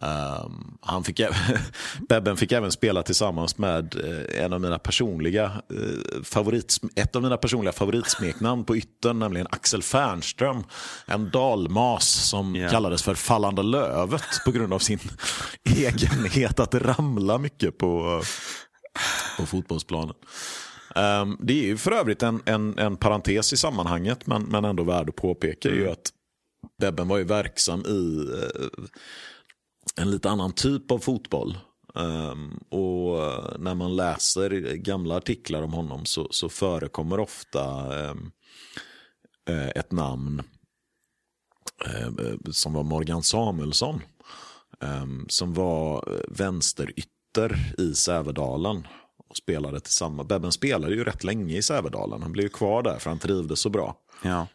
Um, han fick, Bebben fick även spela tillsammans med uh, en av mina personliga uh, favorit, ett av mina personliga favoritsmeknamn på yttern, nämligen Axel Fernström. En dalmas som yeah. kallades för Fallande Lövet på grund av sin egenhet att ramla mycket på, på fotbollsplanen. Um, det är ju för övrigt en, en, en parentes i sammanhanget, men, men ändå värd att påpeka, mm. är ju att Bebben var ju verksam i uh, en lite annan typ av fotboll. Um, och eh, när man läser gamla artiklar om honom så, så förekommer ofta um, ett namn uh, som var Morgan Samuelsson. som var vänsterytter i Sävedalen och spelade tillsammans. Bebben spelade ju rätt länge i Sävedalen. Han blev kvar där för han trivdes så bra. Ja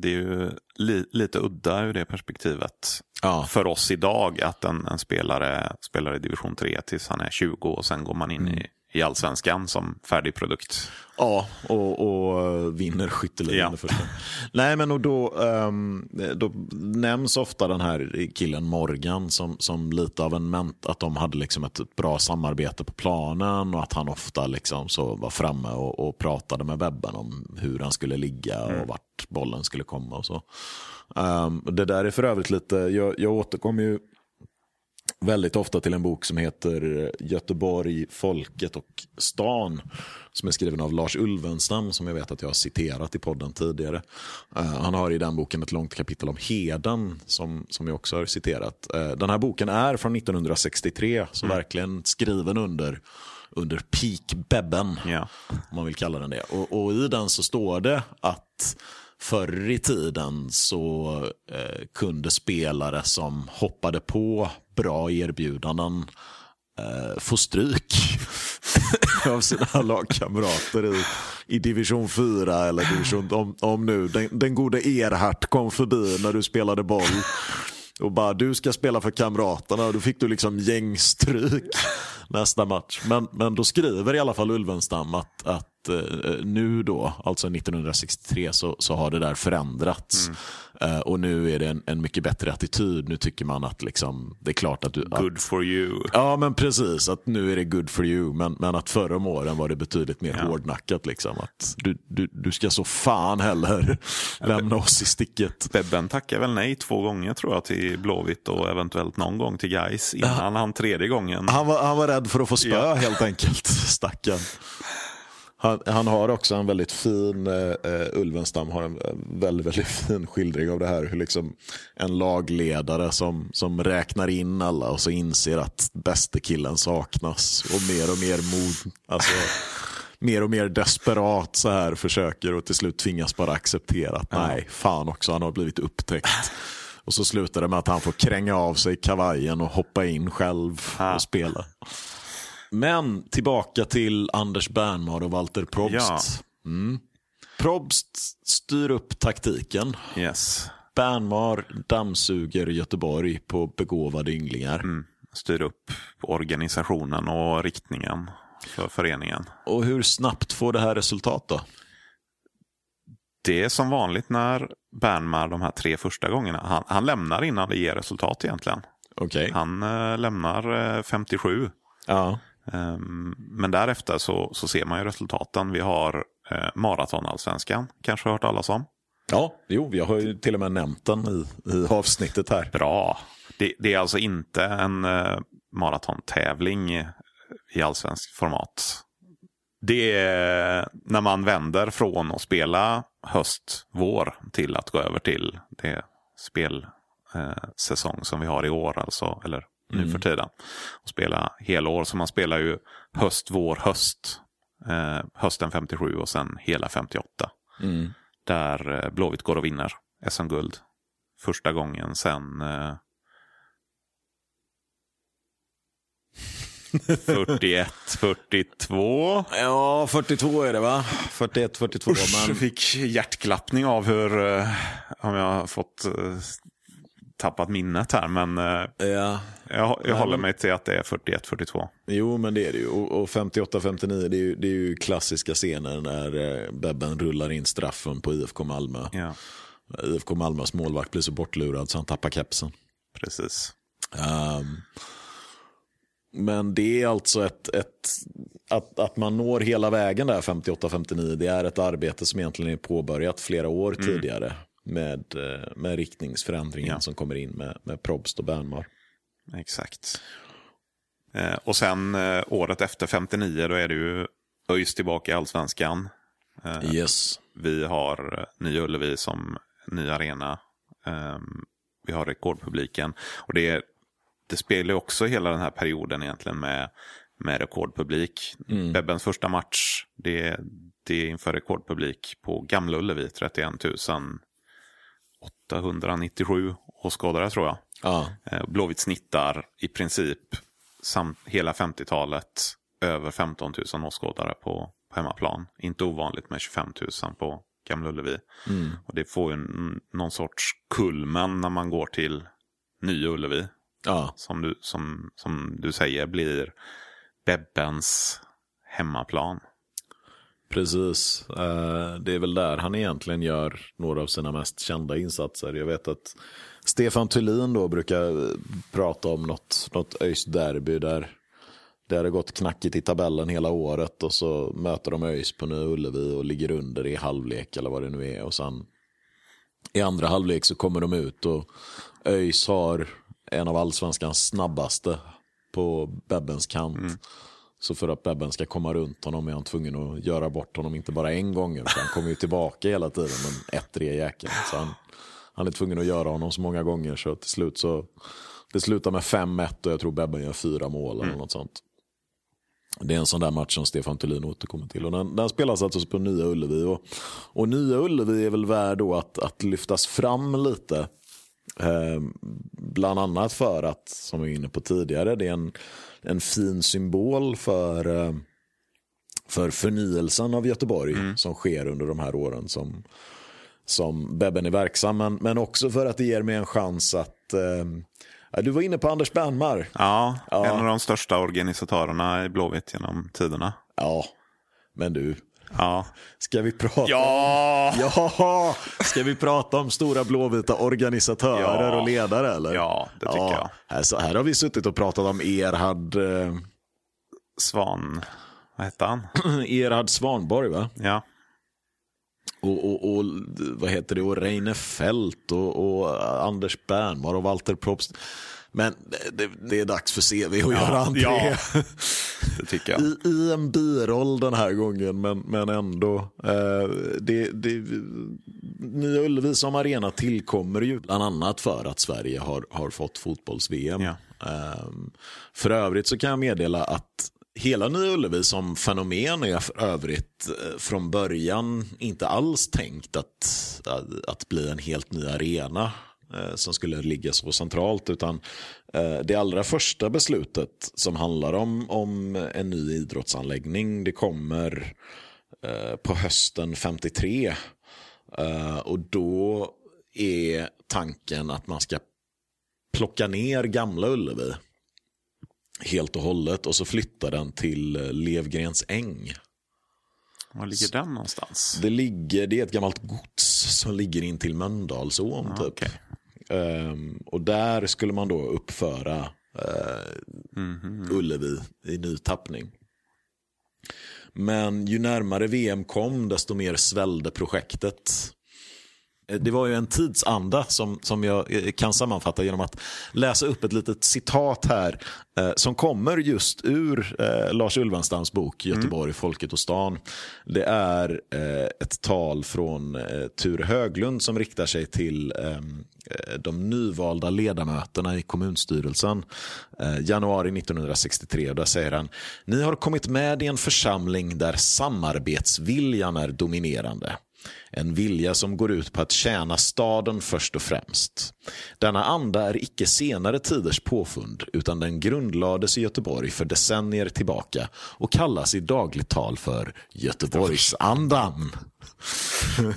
det är ju li, lite udda ur det perspektivet ja. för oss idag att en, en, spelare spelar i division 3 tills han är 20 och sen går man in mm. i, i allsvenskan som färdig produkt. Ja, och, och vinner skytteligan ja. Nej, men och då, um, då nämns ofta den här killen Morgan som, som lite av en ment, att de hade liksom ett bra samarbete på planen och att han ofta liksom så var framme och, och pratade med Webben om hur han skulle ligga och mm. vart bollen skulle komma och så. Um, det där är för övrigt lite, jag, jag återkommer ju väldigt ofta till en bok som heter Göteborg, folket och stan. Som är skriven av Lars Ulvenstam som jag vet att jag har citerat i podden tidigare. Uh, han har i den boken ett långt kapitel om Heden som, som jag också har citerat. Uh, den här boken är från 1963 så mm. verkligen skriven under under peak Bebben, yeah. om man vill kalla den det. Och, och, i den så står det att förr i tiden så eh, kunde spelare som hoppade på bra erbjudanden eh, få stryk av sina lagkamrater i, i division 4 eller division, om, om nu den, den gode Erhard kom förbi när du spelade boll och bara du ska spela för kamraterna och då fick du liksom gängstryk nästa match. Men, men då skriver i alla fall Ulvenstam att, att eh, nu då, alltså 1963, så, så har det där förändrats. Mm. Eh, och nu är det en, en mycket bättre attityd. Nu tycker man att liksom, det är klart att du... Att, Good for you. Ja, men precis. Att nu är det good for you. Men, men att förra om åren var det betydligt mer Ja. hårdnackat. Liksom. Att du, du, du ska så fan heller lämna oss i sticket. Bebben tackar väl nej två gånger tror jag till Blåvitt och eventuellt någon gång till Gais innan han tredje gången. Han var, han var rädd för att få spö Ja. helt enkelt, stackaren. Han, han har också en väldigt fin, eh, Ulvenstam har en eh, väldigt, väldigt fin skildring av det här. Hur liksom en lagledare som, som räknar in alla och så inser att bäste killen saknas. Och mer och mer mod, alltså mer och mer desperat så här försöker och till slut tvingas bara acceptera att nej, fan också, han har blivit upptäckt. Och så slutar det med att han får kränga av sig kavajen och hoppa in själv Ah. och spela. Men tillbaka till Anders Bernmar och Walter Probst. Ja. Mm. Probst styr upp taktiken. Yes. Bernmar dammsuger Göteborg på begåvade ynglingar. Mm. Styr upp organisationen och riktningen för föreningen. Och hur snabbt får det här resultat då? Det är som vanligt när Bernmar de här tre första gångerna, han, han lämnar innan det ger resultat egentligen. Okej. Han eh, lämnar eh, 57. Ja. Ehm, men därefter så, så ser man ju resultaten. Vi har eh, maratonallsvenskan, kanske har hört talas om. ja, jo, jag har ju till och med nämnt den i, i avsnittet här. Bra. Det, det är alltså inte en eh, maratontävling i allsvensk format. Det är när man vänder från att spela höst, vår till att gå över till det spelsäsong eh, som vi har i år, alltså, eller nu för tiden. Och spela helår, så man spelar ju höst, vår, höst. Eh, hösten 57 och sen hela 58. Mm. Där eh, Blåvitt går och vinner SM-guld. Första gången sen eh, 41, 42. Ja, 42 är det va? 41, 42. Usch, men... fick hjärtklappning av hur, eh, om jag har fått eh, tappat minnet här. Men eh, Ja, jag, jag håller mig till att det är 41, 42. Jo, men det är det ju. Och, och 58-59, det, är ju- det är ju klassiska scener när eh, Bebben rullar in straffen på IFK Malmö. Ja, IFK Malmös målvakt blir så bortlurad så han tappar kepsen. precis. Ehm, men det är alltså ett, ett att, att man når hela vägen där 58-59, det är ett arbete som egentligen är påbörjat flera år tidigare med, eh, med riktningsförändringen Ja. som kommer in med, med Probst och Bernmar. Exakt. Eh, och sen eh, året efter 59 då är det ju ÖIS tillbaka i allsvenskan. Eh, Yes. Vi har Nya Ullevi som ny arena. Ehm, vi har rekordpubliken. Och det, det spelar också hela den här perioden egentligen med, med rekordpublik. Bebbens första match, det, det är inför rekordpublik på Gamla Ullevi, 31 897 åskådare tror jag. Ja, Eh, Blåvitt snittar i princip samt hela 50-talet över 15 000 åskådare på, på hemmaplan. Inte ovanligt med 25 000 på Gamla Ullevi. Och det får ju någon sorts kulmen när man går till Nya Ullevi. ja, Som du, som, som du säger blir Bebbens hemmaplan precis. Eh, det är väl där han egentligen gör några av sina mest kända insatser. Jag vet att Stefan Thulin då brukar prata om något, något ÖIS derby där det hade gått knackigt i tabellen hela året och så möter de ÖIS på Nya Ullevi och ligger under i halvlek eller vad det nu är. Och sen i andra halvlek så kommer de ut och ÖIS har en av allsvenskans snabbaste på Bebbens kant. Mm. Så för att Bebben ska komma runt honom är han tvungen att göra bort honom inte bara en gång utan han kommer ju tillbaka hela tiden men ett jäkeln. Så han, han är tvungen att göra honom så många gånger så till slut så det slutar med 5-1 och jag tror Bebben gör fyra mål eller något sånt. Det är en sån där match som Stefan Thulin återkommer till. Och den, den spelas alltså på Nya Ullevi. Och, och Nya Ullevi är väl värd då att, att lyftas fram lite. Eh, bland annat för att, som vi var inne på tidigare, det är en, en fin symbol för, eh, för förnyelsen av Göteborg som sker under de här åren som, som Bebben är verksam. Men, men också för att det ger mig en chans att... Eh, du var inne på Anders Bernmar. Ja, Ja. en av de största organisatörerna i Blåvitt genom tiderna. Ja, men du. Ja. Ska vi prata Ja! Ja, ska vi prata om stora blåvita organisatörer Ja. och ledare eller? Ja, det tycker jag. Här, så, här har vi suttit och pratat om Erhard, eh, Svan, vad hette han? Erhard Svanborg va? Ja. Och, och, och vad heter det, och Reine Fält och, och Anders Bernmar och Walter Probst. Men det, det är dags för CV att göra entré. ja. Det tycker jag. I, I en biroll den här gången, men, men ändå. Eh, det, det, Nya Ullevi som arena tillkommer ju bland annat för att Sverige har, har fått fotbolls-VM. Ja. Eh, för övrigt så kan jag meddela att hela Nya Ullevi som fenomen är för övrigt eh, från början inte alls tänkt att, att, att bli en helt ny arena som skulle ligga så centralt. Utan eh, det allra första beslutet som handlar om, om en ny idrottsanläggning det kommer eh, på hösten 53. Eh, och då är tanken att man ska plocka ner gamla Ullevi helt och hållet och så flytta den till eh, Levgrens äng. Var ligger den någonstans? Det, ligger, det är ett gammalt gods som ligger in till Mölndalsån. Ja, typ. okej. Ehm, och där skulle man då uppföra eh, Mhm. Ullevi i ny tappning. Men ju närmare VM kom desto mer svällde projektet. Eh, Det var ju en tidsanda som, som jag eh, kan sammanfatta genom att läsa upp ett litet citat här eh, som kommer just ur eh, Lars Ulvenstams bok Göteborg, folket och stan. Det är eh, ett tal från eh, Ture Höglund som riktar sig till ehm, eh, de nyvalda ledamöterna i kommunstyrelsen januari 1963. Där säger han, ni har kommit med i en församling där samarbetsviljan är dominerande. En vilja som går ut på att tjäna staden först och främst. Denna anda är icke senare tiders påfund utan den grundlades i Göteborg för decennier tillbaka och kallas i dagligt tal för Göteborgsandan.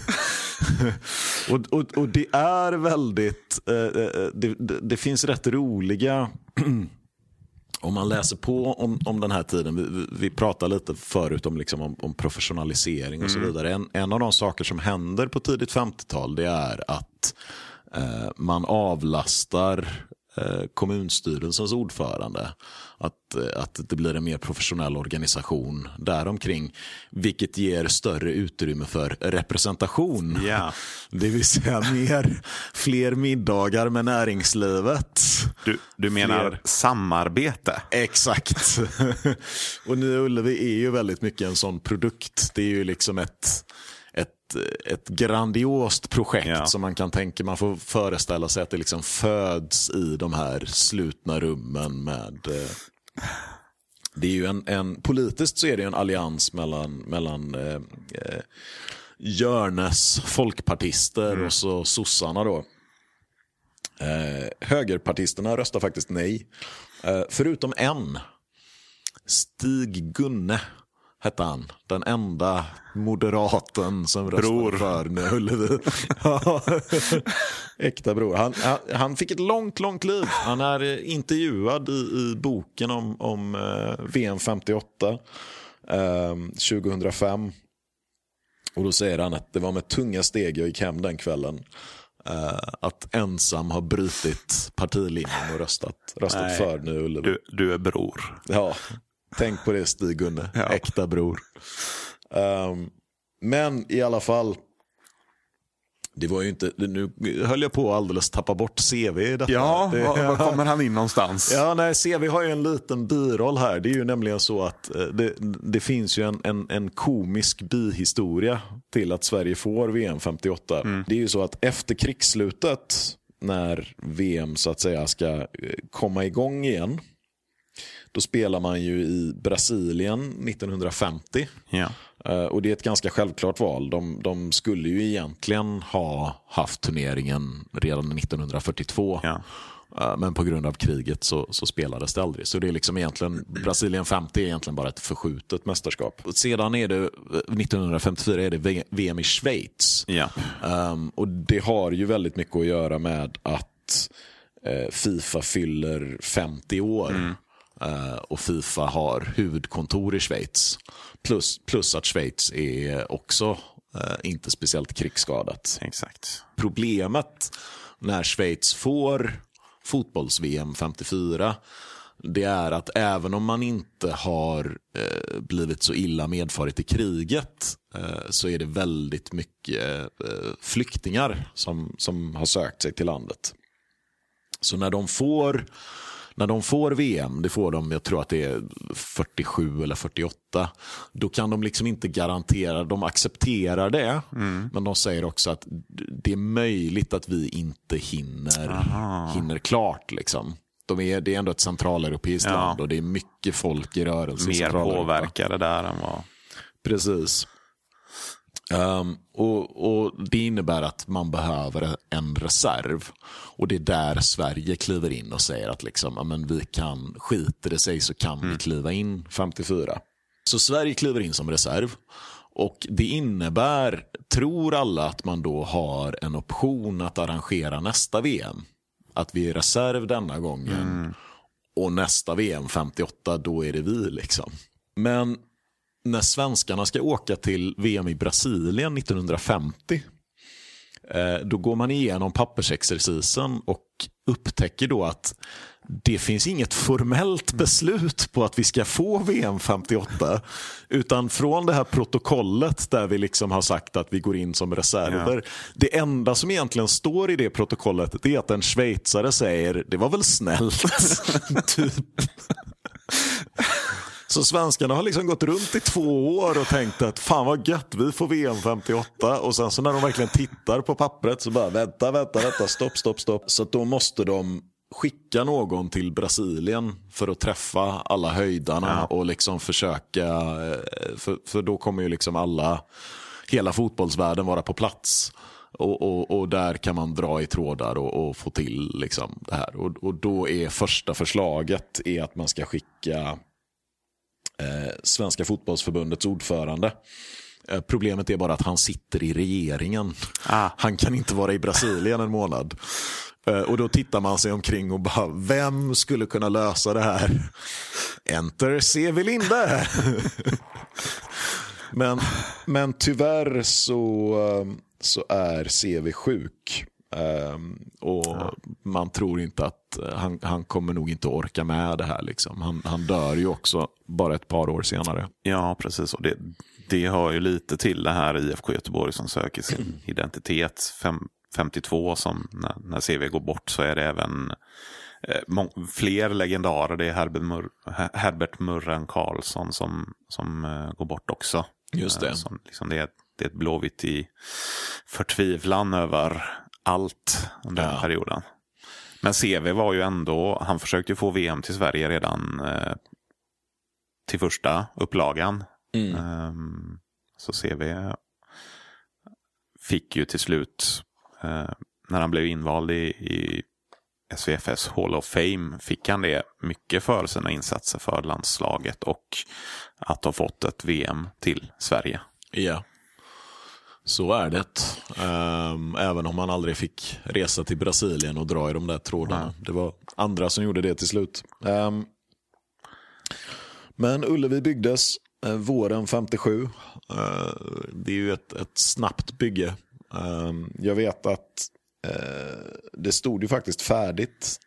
och, och, och det är väldigt, eh, eh, eh det, det, det finns rätt roliga om man läser på om, om den här tiden, vi, vi, pratade lite förut om, liksom, om, om professionalisering och så vidare. En, en av de saker som händer på tidigt 50-tal det är att eh, man avlastar eh, kommunstyrelsens ordförande. Att, eh, att det blir en mer professionell organisation däromkring. Vilket ger större utrymme för representation. Ja. Det vill säga mer, fler middagar med näringslivet. Du, du menar Fler. samarbete? Exakt. och Nya Ullevi är ju väldigt mycket en sån produkt. Det är ju liksom ett, ett, grandiost projekt Ja. som man kan tänka, man får föreställa sig att det liksom föds i de här slutna rummen med eh, det är ju en, en, politiskt så är det en allians mellan, mellan eh, eh, Jörnes folkpartister och så sossarna då. Eh, högerpartisterna röstar faktiskt nej. Eh, förutom en. Stig Gunne hette han. Den enda moderaten som röstade Bror. för Nya Ullevi. Ja. Äkta bror. Han, han, han fick ett långt, långt liv. Han är eh, intervjuad i, i boken om, om eh, VM 58. Eh, 2005. Och då säger han att det var med tunga steg jag gick hem den kvällen. Eh, att ensam har brutit partilinjen och röstat, röstat Nej. för Nya Ullevi. Du, du är bror. Ja, tänk på det Stig-Gunne. Ja. Äkta bror. Ehm, men i alla fall. Det var ju inte, nu höll jag på att alldeles tappa bort CV i detta. Ja, det, var, var kommer han in någonstans? Ja, nej, CV har ju en liten biroll här. Det är ju nämligen så att eh, det, det finns ju en, en, en komisk bihistoria till att Sverige får VM 58. Det är ju så att efter krigsslutet, när VM så att säga ska eh, komma igång igen, då spelar man ju i Brasilien 1950. Ja. Eh, Och det är ett ganska självklart val. De, de skulle ju egentligen ha haft turneringen redan 1942. Ja. Eh, Men på grund av kriget så, så spelades det aldrig. Så det är liksom egentligen, Brasilien 50 är egentligen bara ett förskjutet mästerskap. Sedan är det, eh, 1954 är det VM i Schweiz. Ja. Um, och det har ju väldigt mycket att göra med att eh, Fifa fyller 50 år. Eh, och Fifa har huvudkontor i Schweiz. Plus, plus att Schweiz är också eh, inte speciellt krigsskadat. Exakt. Problemet när Schweiz får fotbolls-VM 54 det är att även om man inte har eh, blivit så illa medfarit i kriget eh, så är det väldigt mycket eh, flyktingar som, som har sökt sig till landet. Så när de får när de får VM, det får de, jag tror att det är 47 eller 48, då kan de liksom inte garantera, de accepterar det, mm. men de säger också att det är möjligt att vi inte hinner, hinner klart. Liksom. De är, det är ändå ett centraleuropeiskt ja. land och det är mycket folk i rörelse. Mer påverkade där än vad... Precis. Um, och, och, Det innebär att man behöver en reserv. Och Det är där Sverige kliver in och säger att liksom, amen, vi kan, skiter det sig så kan mm. vi kliva in 54. Så Sverige kliver in som reserv. Och Det innebär, tror alla, att man då har en option att arrangera nästa VM. Att vi är reserv denna gången. Mm. Och nästa VM 58, då är det vi. liksom. Men när svenskarna ska åka till VM i Brasilien 1950 eh, då går man igenom pappersexercisen och upptäcker då att det finns inget formellt beslut på att vi ska få VM 58. Utan från det här protokollet där vi liksom har sagt att vi går in som reserver. Ja. Det enda som egentligen står i det protokollet är att en schweizare säger det var väl snällt. typ. Så svenskarna har liksom gått runt i två år och tänkt att fan vad gött, vi får VM 58. Och sen så när de verkligen tittar på pappret så bara vänta, vänta, vänta, stopp, stopp, stopp. Så då måste de skicka någon till Brasilien för att träffa alla höjdarna ja. och liksom försöka, eh, för, för då kommer ju liksom alla, hela fotbollsvärlden vara på plats. Och, och, och, där kan man dra i trådar och, och få till liksom det här. Och, och, då är första förslaget är att man ska skicka Svenska fotbollsförbundets ordförande. Eh, problemet är bara att han sitter i regeringen. Ah. Han kan inte vara i Brasilien en månad. Eh, och då tittar man sig omkring och bara, vem skulle kunna lösa det här? Enter CV Linde. men, men tyvärr så, eh, så är CV sjuk. Um, och ja. Man tror inte att uh, han, han kommer nog inte orka med det här. Liksom. Han, han dör ju också bara ett par år senare. Ja, precis. Och det, det hör ju lite till det här IFK Göteborg som söker sin mm. identitet. Fem, 52 som när, när CV går bort så är det även eh, fler legendarer. Det är Herbert, Mur Herbert Murren Karlsson som, som eh, går bort också. Just det. Eh, som, liksom det, är, det är ett Blåvitt i förtvivlan över allt under ja. den perioden. Men CV var ju ändå, han försökte få VM till Sverige redan eh, till första upplagan. Mm. Um, så CV fick ju till slut, eh, när han blev invald i, i SVFS Hall of Fame, fick han det mycket för sina insatser för landslaget och att ha fått ett VM till Sverige. Ja. Så är det. Um, även om man aldrig fick resa till Brasilien och dra i de där trådarna. Det var andra som gjorde det till slut. Um, men Ullevi byggdes uh, våren 57. Uh, det är ju ett, ett snabbt bygge. Um, jag vet att uh, det stod ju faktiskt färdigt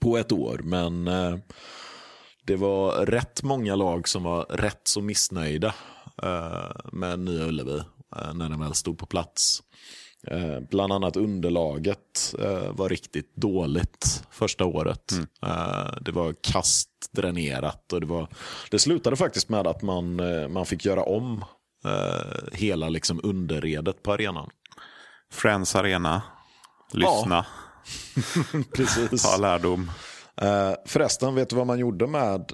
på ett år. Men eh, det var rätt många lag som var rätt så missnöjda med Nya Ullevi. Eh, när den väl stod på plats. Eh, bland annat underlaget eh, var riktigt dåligt första året. Mm. Det var kastdränerat och det, var, det slutade faktiskt med att man, man fick göra om hela liksom underredet på arenan. Friends Arena, lyssna, ja. Precis. ta lärdom. Förresten, vet du vad man gjorde med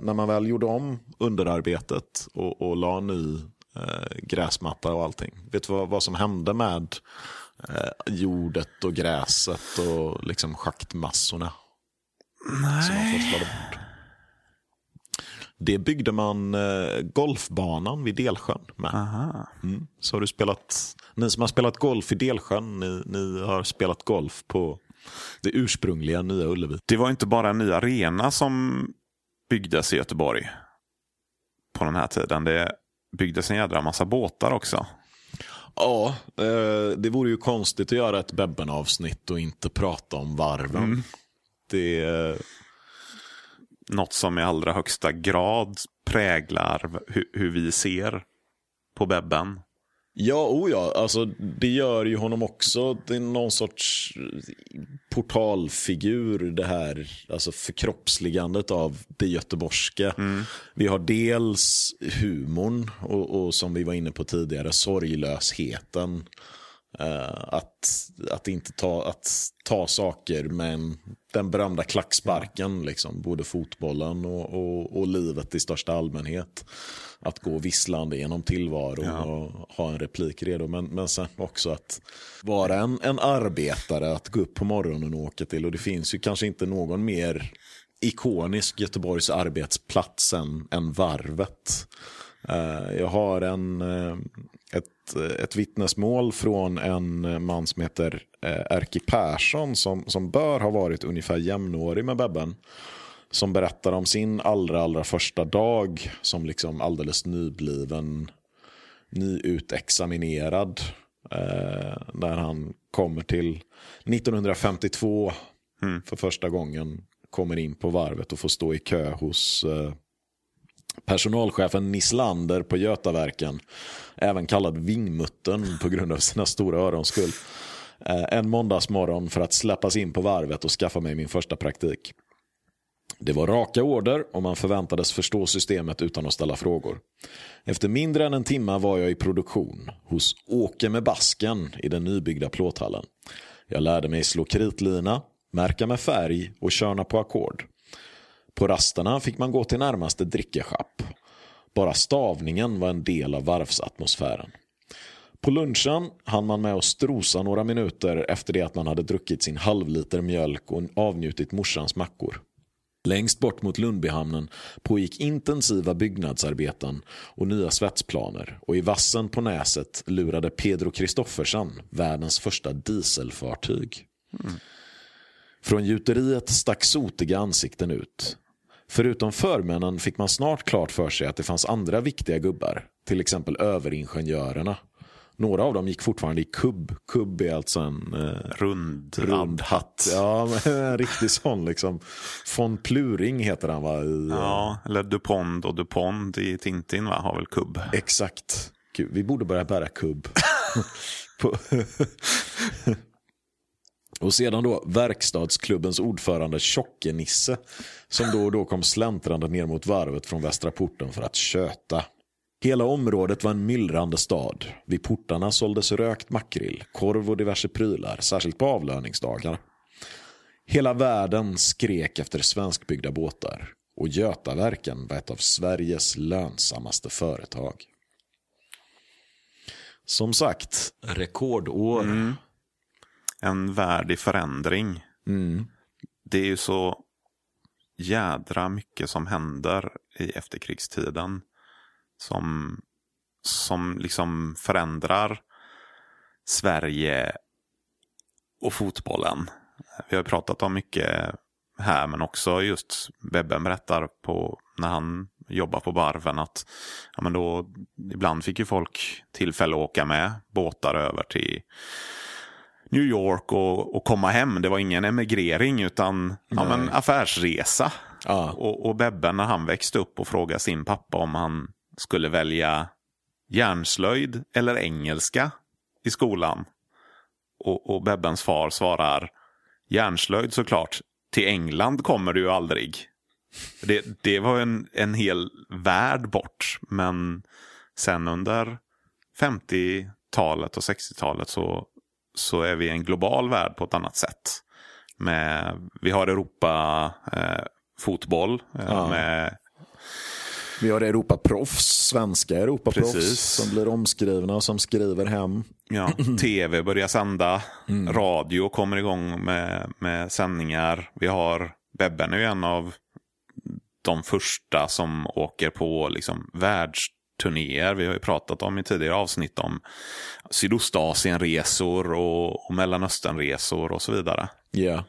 när man väl gjorde om underarbetet och, och la ny eh, gräsmatta och allting. Vet du vad, vad som hände med eh, jordet och gräset och liksom schaktmassorna? Nej. Det byggde man eh, golfbanan vid Delsjön med. Mm. Så har du spelat, ni som har spelat golf i Delsjön, ni, ni har spelat golf på Det ursprungliga Nya Ullevi. Det var inte bara en ny arena som byggdes i Göteborg på den här tiden. Det byggdes en jädra massa båtar också. Ja, eh, det vore ju konstigt att göra ett Bebben-avsnitt och inte prata om varven. Mm. Det är... Något som i allra högsta grad präglar hur, hur vi ser på Bebben. Ja, oh ja, alltså det gör ju honom också till någon sorts portalfigur det här, alltså förkroppsligandet av det göteborgska. Mm. Vi har dels humorn och, och, som vi var inne på tidigare, sorglösheten. Uh, att, att inte ta, att ta saker med den berömda klacksparken, liksom, både fotbollen och, och, och livet i största allmänhet att gå visslande genom tillvaron ja. och ha en replik redo. Men, men sen också att vara en, en arbetare, att gå upp på morgonen och åka till. Och det finns ju kanske inte någon mer ikonisk Göteborgs arbetsplats än, än Varvet. Uh, jag har en, uh, ett, ett vittnesmål från en man som heter uh, Erki Persson som, som bör ha varit ungefär jämnårig med Bebben som berättar om sin allra, allra första dag som liksom alldeles nybliven, nyutexaminerad. Eh, där han kommer till 1952 mm. för första gången. Kommer in på varvet och får stå i kö hos eh, personalchefen Nislander på Götaverken. Även kallad Vingmuttern på grund av sina stora örons skull. Eh, en måndagsmorgon för att släppas in på varvet och skaffa mig min första praktik. Det var raka order och man förväntades förstå systemet utan att ställa frågor. Efter mindre än en timme var jag i produktion hos Åke med basken i den nybyggda plåthallen. Jag lärde mig slå kritlina, märka med färg och körna på ackord. På rasterna fick man gå till närmaste drickeschapp. Bara stavningen var en del av varvsatmosfären. På lunchen hann man med att strosa några minuter efter det att man hade druckit sin halvliter mjölk och avnjutit morsans mackor. Längst bort mot Lundbyhamnen pågick intensiva byggnadsarbeten och nya svetsplaner och i vassen på näset lurade Pedro Kristoffersen världens första dieselfartyg. Mm. Från gjuteriet stack sotiga ansikten ut. Förutom förmännen fick man snart klart för sig att det fanns andra viktiga gubbar, till exempel överingenjörerna några av dem gick fortfarande i kubb. Kubb är alltså en eh, rund, rund hatt. Ja, en riktig sån liksom. Von Pluring heter han va? I, ja, eller Dupont och Dupont i Tintin va? har väl kubb. Exakt. Gud, vi borde börja bära kubb. Och sedan då verkstadsklubbens ordförande Tjocke-Nisse som då och då kom släntrande ner mot varvet från Västra porten för att köta. Hela området var en myllrande stad. Vid portarna såldes rökt makrill, korv och diverse prylar, särskilt på avlöningsdagar. Hela världen skrek efter svenskbyggda båtar och Götaverken var ett av Sveriges lönsammaste företag. Som sagt, rekordår. Mm. En värld i förändring. Mm. Det är ju så jädra mycket som händer i efterkrigstiden som, som liksom förändrar Sverige och fotbollen. Vi har pratat om mycket här men också just Bebben berättar på när han jobbar på varven att ja, men då, ibland fick ju folk tillfälle att åka med båtar över till New York och, och komma hem. Det var ingen emigrering utan ja, men affärsresa. Ja. Och, och Bebben när han växte upp och frågade sin pappa om han skulle välja järnslöjd eller engelska i skolan. Och, och Bebbens far svarar järnslöjd såklart. Till England kommer du ju aldrig. Det, det var en, en hel värld bort. Men sen under 50-talet och 60-talet så, så är vi en global värld på ett annat sätt. Med, vi har Europa eh, fotboll eh, ja. med vi har Europaproffs, svenska Europaproffs som blir omskrivna och som skriver hem. Ja, tv börjar sända, mm. radio kommer igång med, med sändningar. Vi har, Bebben är ju en av de första som åker på liksom världs, turnéer. Vi har ju pratat om i tidigare avsnitt om Sydostasienresor och, och Mellanösternresor och så vidare. Ja.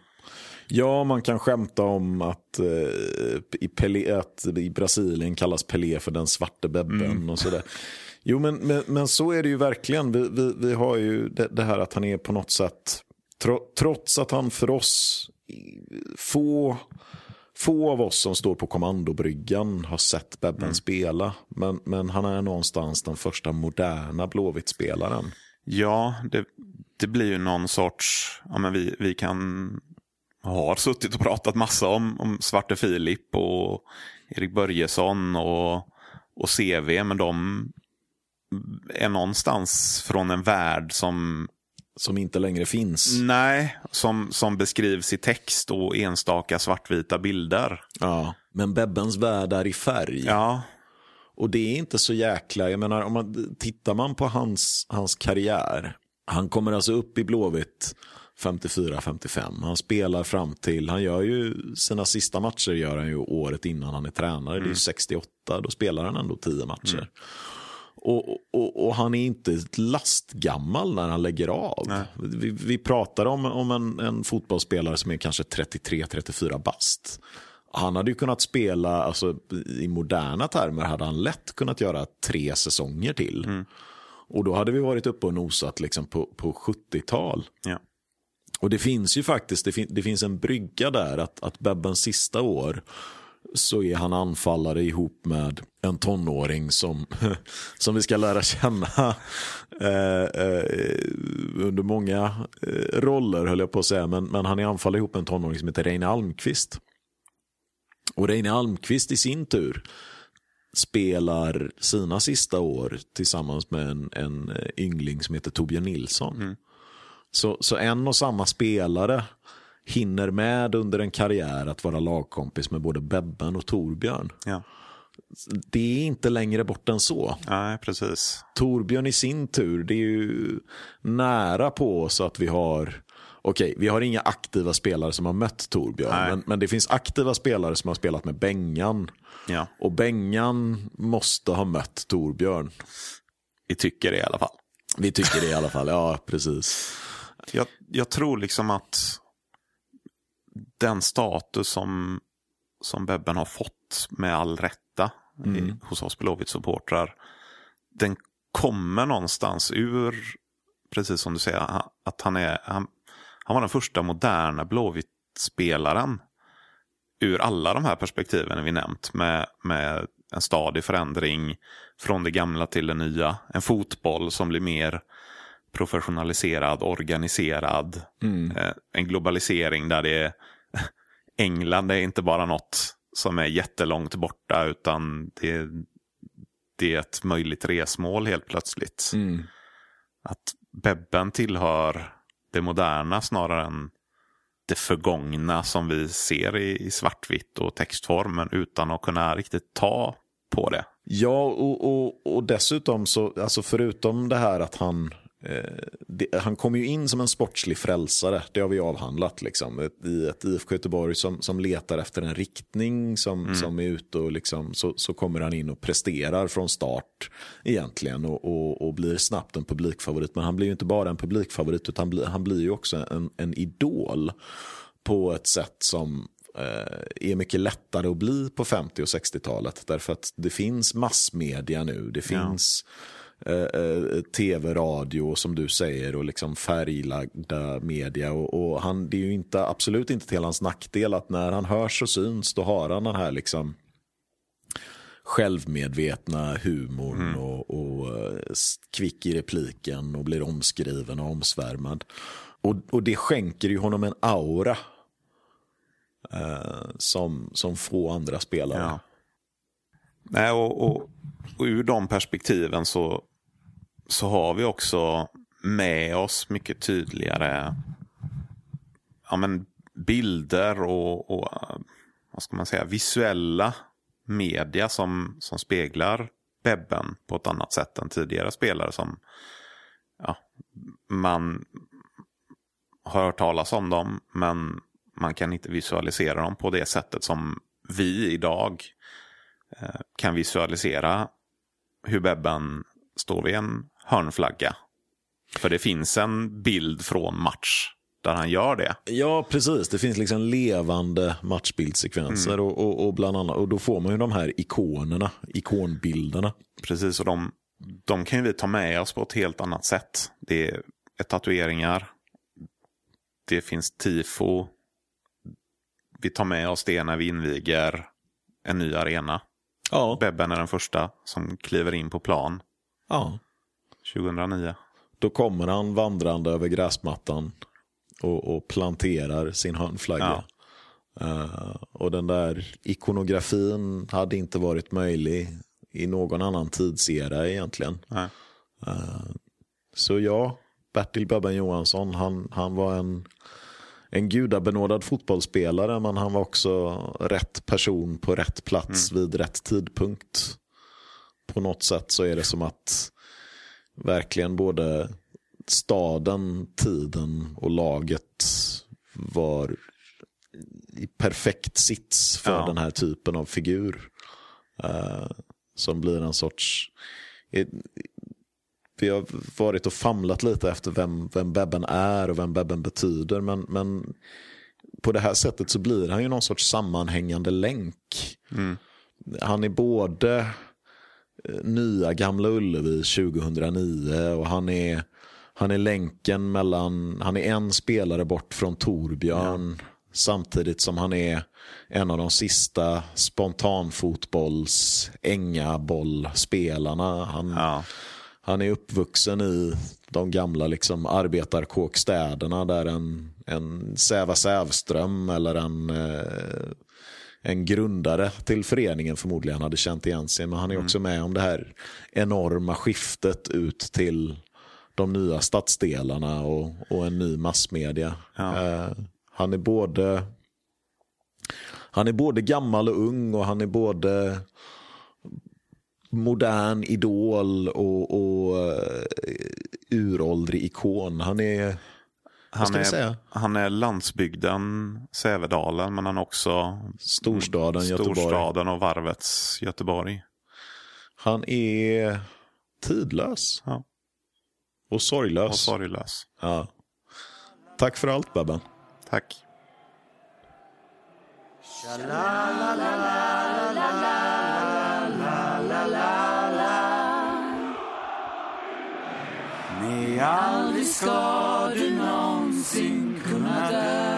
Ja, man kan skämta om att, eh, i, Pelé, att i Brasilien kallas Pelé för den svarte bebben mm. och sådär. Jo, men, men, men, så är det ju verkligen. Vi, vi, vi har ju det, det, här att han är på något sätt, tro, trots att han för oss, få, få av oss som står på kommandobryggan har sett Bebben mm. spela. Men, men han är någonstans den första moderna Blåvitt-spelaren. Ja, det, det blir ju någon sorts, ja men vi, vi kan har suttit och pratat massa om, om Svarte Filip och Erik Börjesson och, och CV, men de är någonstans från en värld som som inte längre finns. Nej, som, som beskrivs i text och enstaka svartvita bilder. Ja, men Bebbens värld är i färg. Ja. Och det är inte så jäkla, jag menar om man tittar man på hans, hans karriär. Han kommer alltså upp i Blåvitt 54-55. Han spelar fram till, han gör ju sina sista matcher gör han ju året innan han är tränare. Mm. Det är 68, då spelar han ändå 10 matcher. Mm. Och, och, och, han är inte lastgammal när han lägger av. Vi, vi, pratar om, om en, en fotbollsspelare som är kanske 33-34 bast. Han hade ju kunnat spela, alltså, i moderna termer hade han lätt kunnat göra tre säsonger till. Mm. Och då hade vi varit uppe och nosat liksom på, på 70-tal. Ja. Och det finns ju faktiskt, det, fin det finns en brygga där att, att Bebbens sista år så är han anfallare ihop med en tonåring som, som vi ska lära känna eh, eh, under många eh, roller höll jag på att säga. Men, men han är anfallare ihop med en tonåring som heter Reine Almqvist. Och Reine Almqvist i sin tur spelar sina sista år tillsammans med en, en yngling som heter Torbjörn Nilsson. Mm. Så, så en och samma spelare hinner med under en karriär att vara lagkompis med både Bebben och Torbjörn. Ja. Det är inte längre bort än så. Nej, precis. Torbjörn i sin tur, det är ju nära på så att vi har Okej, vi har inga aktiva spelare som har mött Torbjörn. Men, men, det finns aktiva spelare som har spelat med Bengan. Ja. Och Bengan måste ha mött Torbjörn. Vi tycker det i alla fall. Vi tycker det i alla fall, ja precis. Jag, jag tror liksom att den status som, som Bebben har fått med all rätta mm. i, hos oss Blåvitt-supportrar, den kommer någonstans ur, precis som du säger, att han är, han, han var den första moderna Blåvitt-spelaren ur alla de här perspektiven vi nämnt med, med en stadig förändring från det gamla till det nya. En fotboll som blir mer professionaliserad, organiserad. Mm. Eh, en globalisering där det är England är inte bara något som är jättelångt borta utan det, det är ett möjligt resmål helt plötsligt. Mm. Att Bebben tillhör det moderna snarare än det förgångna som vi ser i, i svartvitt och textformen utan att kunna riktigt ta på det. Ja, och, och, och dessutom så, alltså förutom det här att han det, han kommer ju in som en sportslig frälsare, det har vi avhandlat. Liksom. I ett IFK Göteborg som, som letar efter en riktning som, mm. som är ute och liksom, så, så kommer han in och presterar från start egentligen och, och, och, blir snabbt en publikfavorit. Men han blir ju inte bara en publikfavorit utan han blir, han blir ju också en, en idol på ett sätt som eh, är mycket lättare att bli på 50 och 60-talet. Därför att det finns massmedia nu. Det finns ja Eh, eh, tv, radio som du säger och liksom färglagda media. Och, och, han, det är ju inte, absolut inte till hans nackdel att när han hörs och syns då har han den här liksom självmedvetna humorn mm. och, och uh, kvick i repliken och blir omskriven och omsvärmad. Och, och det skänker ju honom en aura uh, som, som få andra spelare. Ja. Nej, och, och, och ur de perspektiven så, så har vi också med oss mycket tydligare ja, men bilder och, och vad ska man säga, visuella media som, som speglar Bebben på ett annat sätt än tidigare spelare som ja, man har hört talas om dem men man kan inte visualisera dem på det sättet som vi idag eh, kan visualisera hur Bebben står vid en hörnflagga. För det finns en bild från match där han gör det. Ja, precis. Det finns liksom levande matchbildsekvenser mm. och, och, och, bland annat, och då får man ju de här ikonerna, ikonbilderna. Precis, och de, de kan vi ta med oss på ett helt annat sätt. Det är tatueringar, det finns tifo, vi tar med oss det när vi inviger en ny arena. Ja. Bebben är den första som kliver in på plan. Ja. 2009. Då kommer han vandrande över gräsmattan och, och planterar sin hörnflagga. Ja. Uh, och den där ikonografin hade inte varit möjlig i någon annan tidsera egentligen. Uh, så ja, Bertil Bebben Johansson, han, han var en, en gudabenådad fotbollsspelare men han var också rätt person på rätt plats mm. vid rätt tidpunkt. På något sätt så är det som att verkligen både staden, tiden och laget var i perfekt sits för ja. den här typen av figur. Uh, som blir en sorts... Vi har varit och famlat lite efter vem, vem Bebben är och vem Bebben betyder. Men, men på det här sättet så blir han ju någon sorts sammanhängande länk. Mm. Han är både eh, nya Gamla Ullevi 2009 och han är han är länken mellan, han är en spelare bort från Torbjörn. Ja. Samtidigt som han är en av de sista spontanfotbolls ängabollspelarna. Han, ja. Han är uppvuxen i de gamla liksom, arbetarkåkstäderna där en, en Säva Sävström eller en, eh, en grundare till föreningen förmodligen hade känt igen sig. Men han är mm. också med om det här enorma skiftet ut till de nya stadsdelarna och, och en ny massmedia. Ja. Eh, han är både han är både gammal och ung och han är både modern idol och, och uh, uråldrig ikon. Han är, han är, han är landsbygden, Sävedalen, men han är också storstaden, storstaden och varvets Göteborg. Han är tidlös. Ja. Och sorglös. Och sorglös. Ja. Tack för allt Babben. Tack. Nej, aldrig ska du någonsin kunna dö.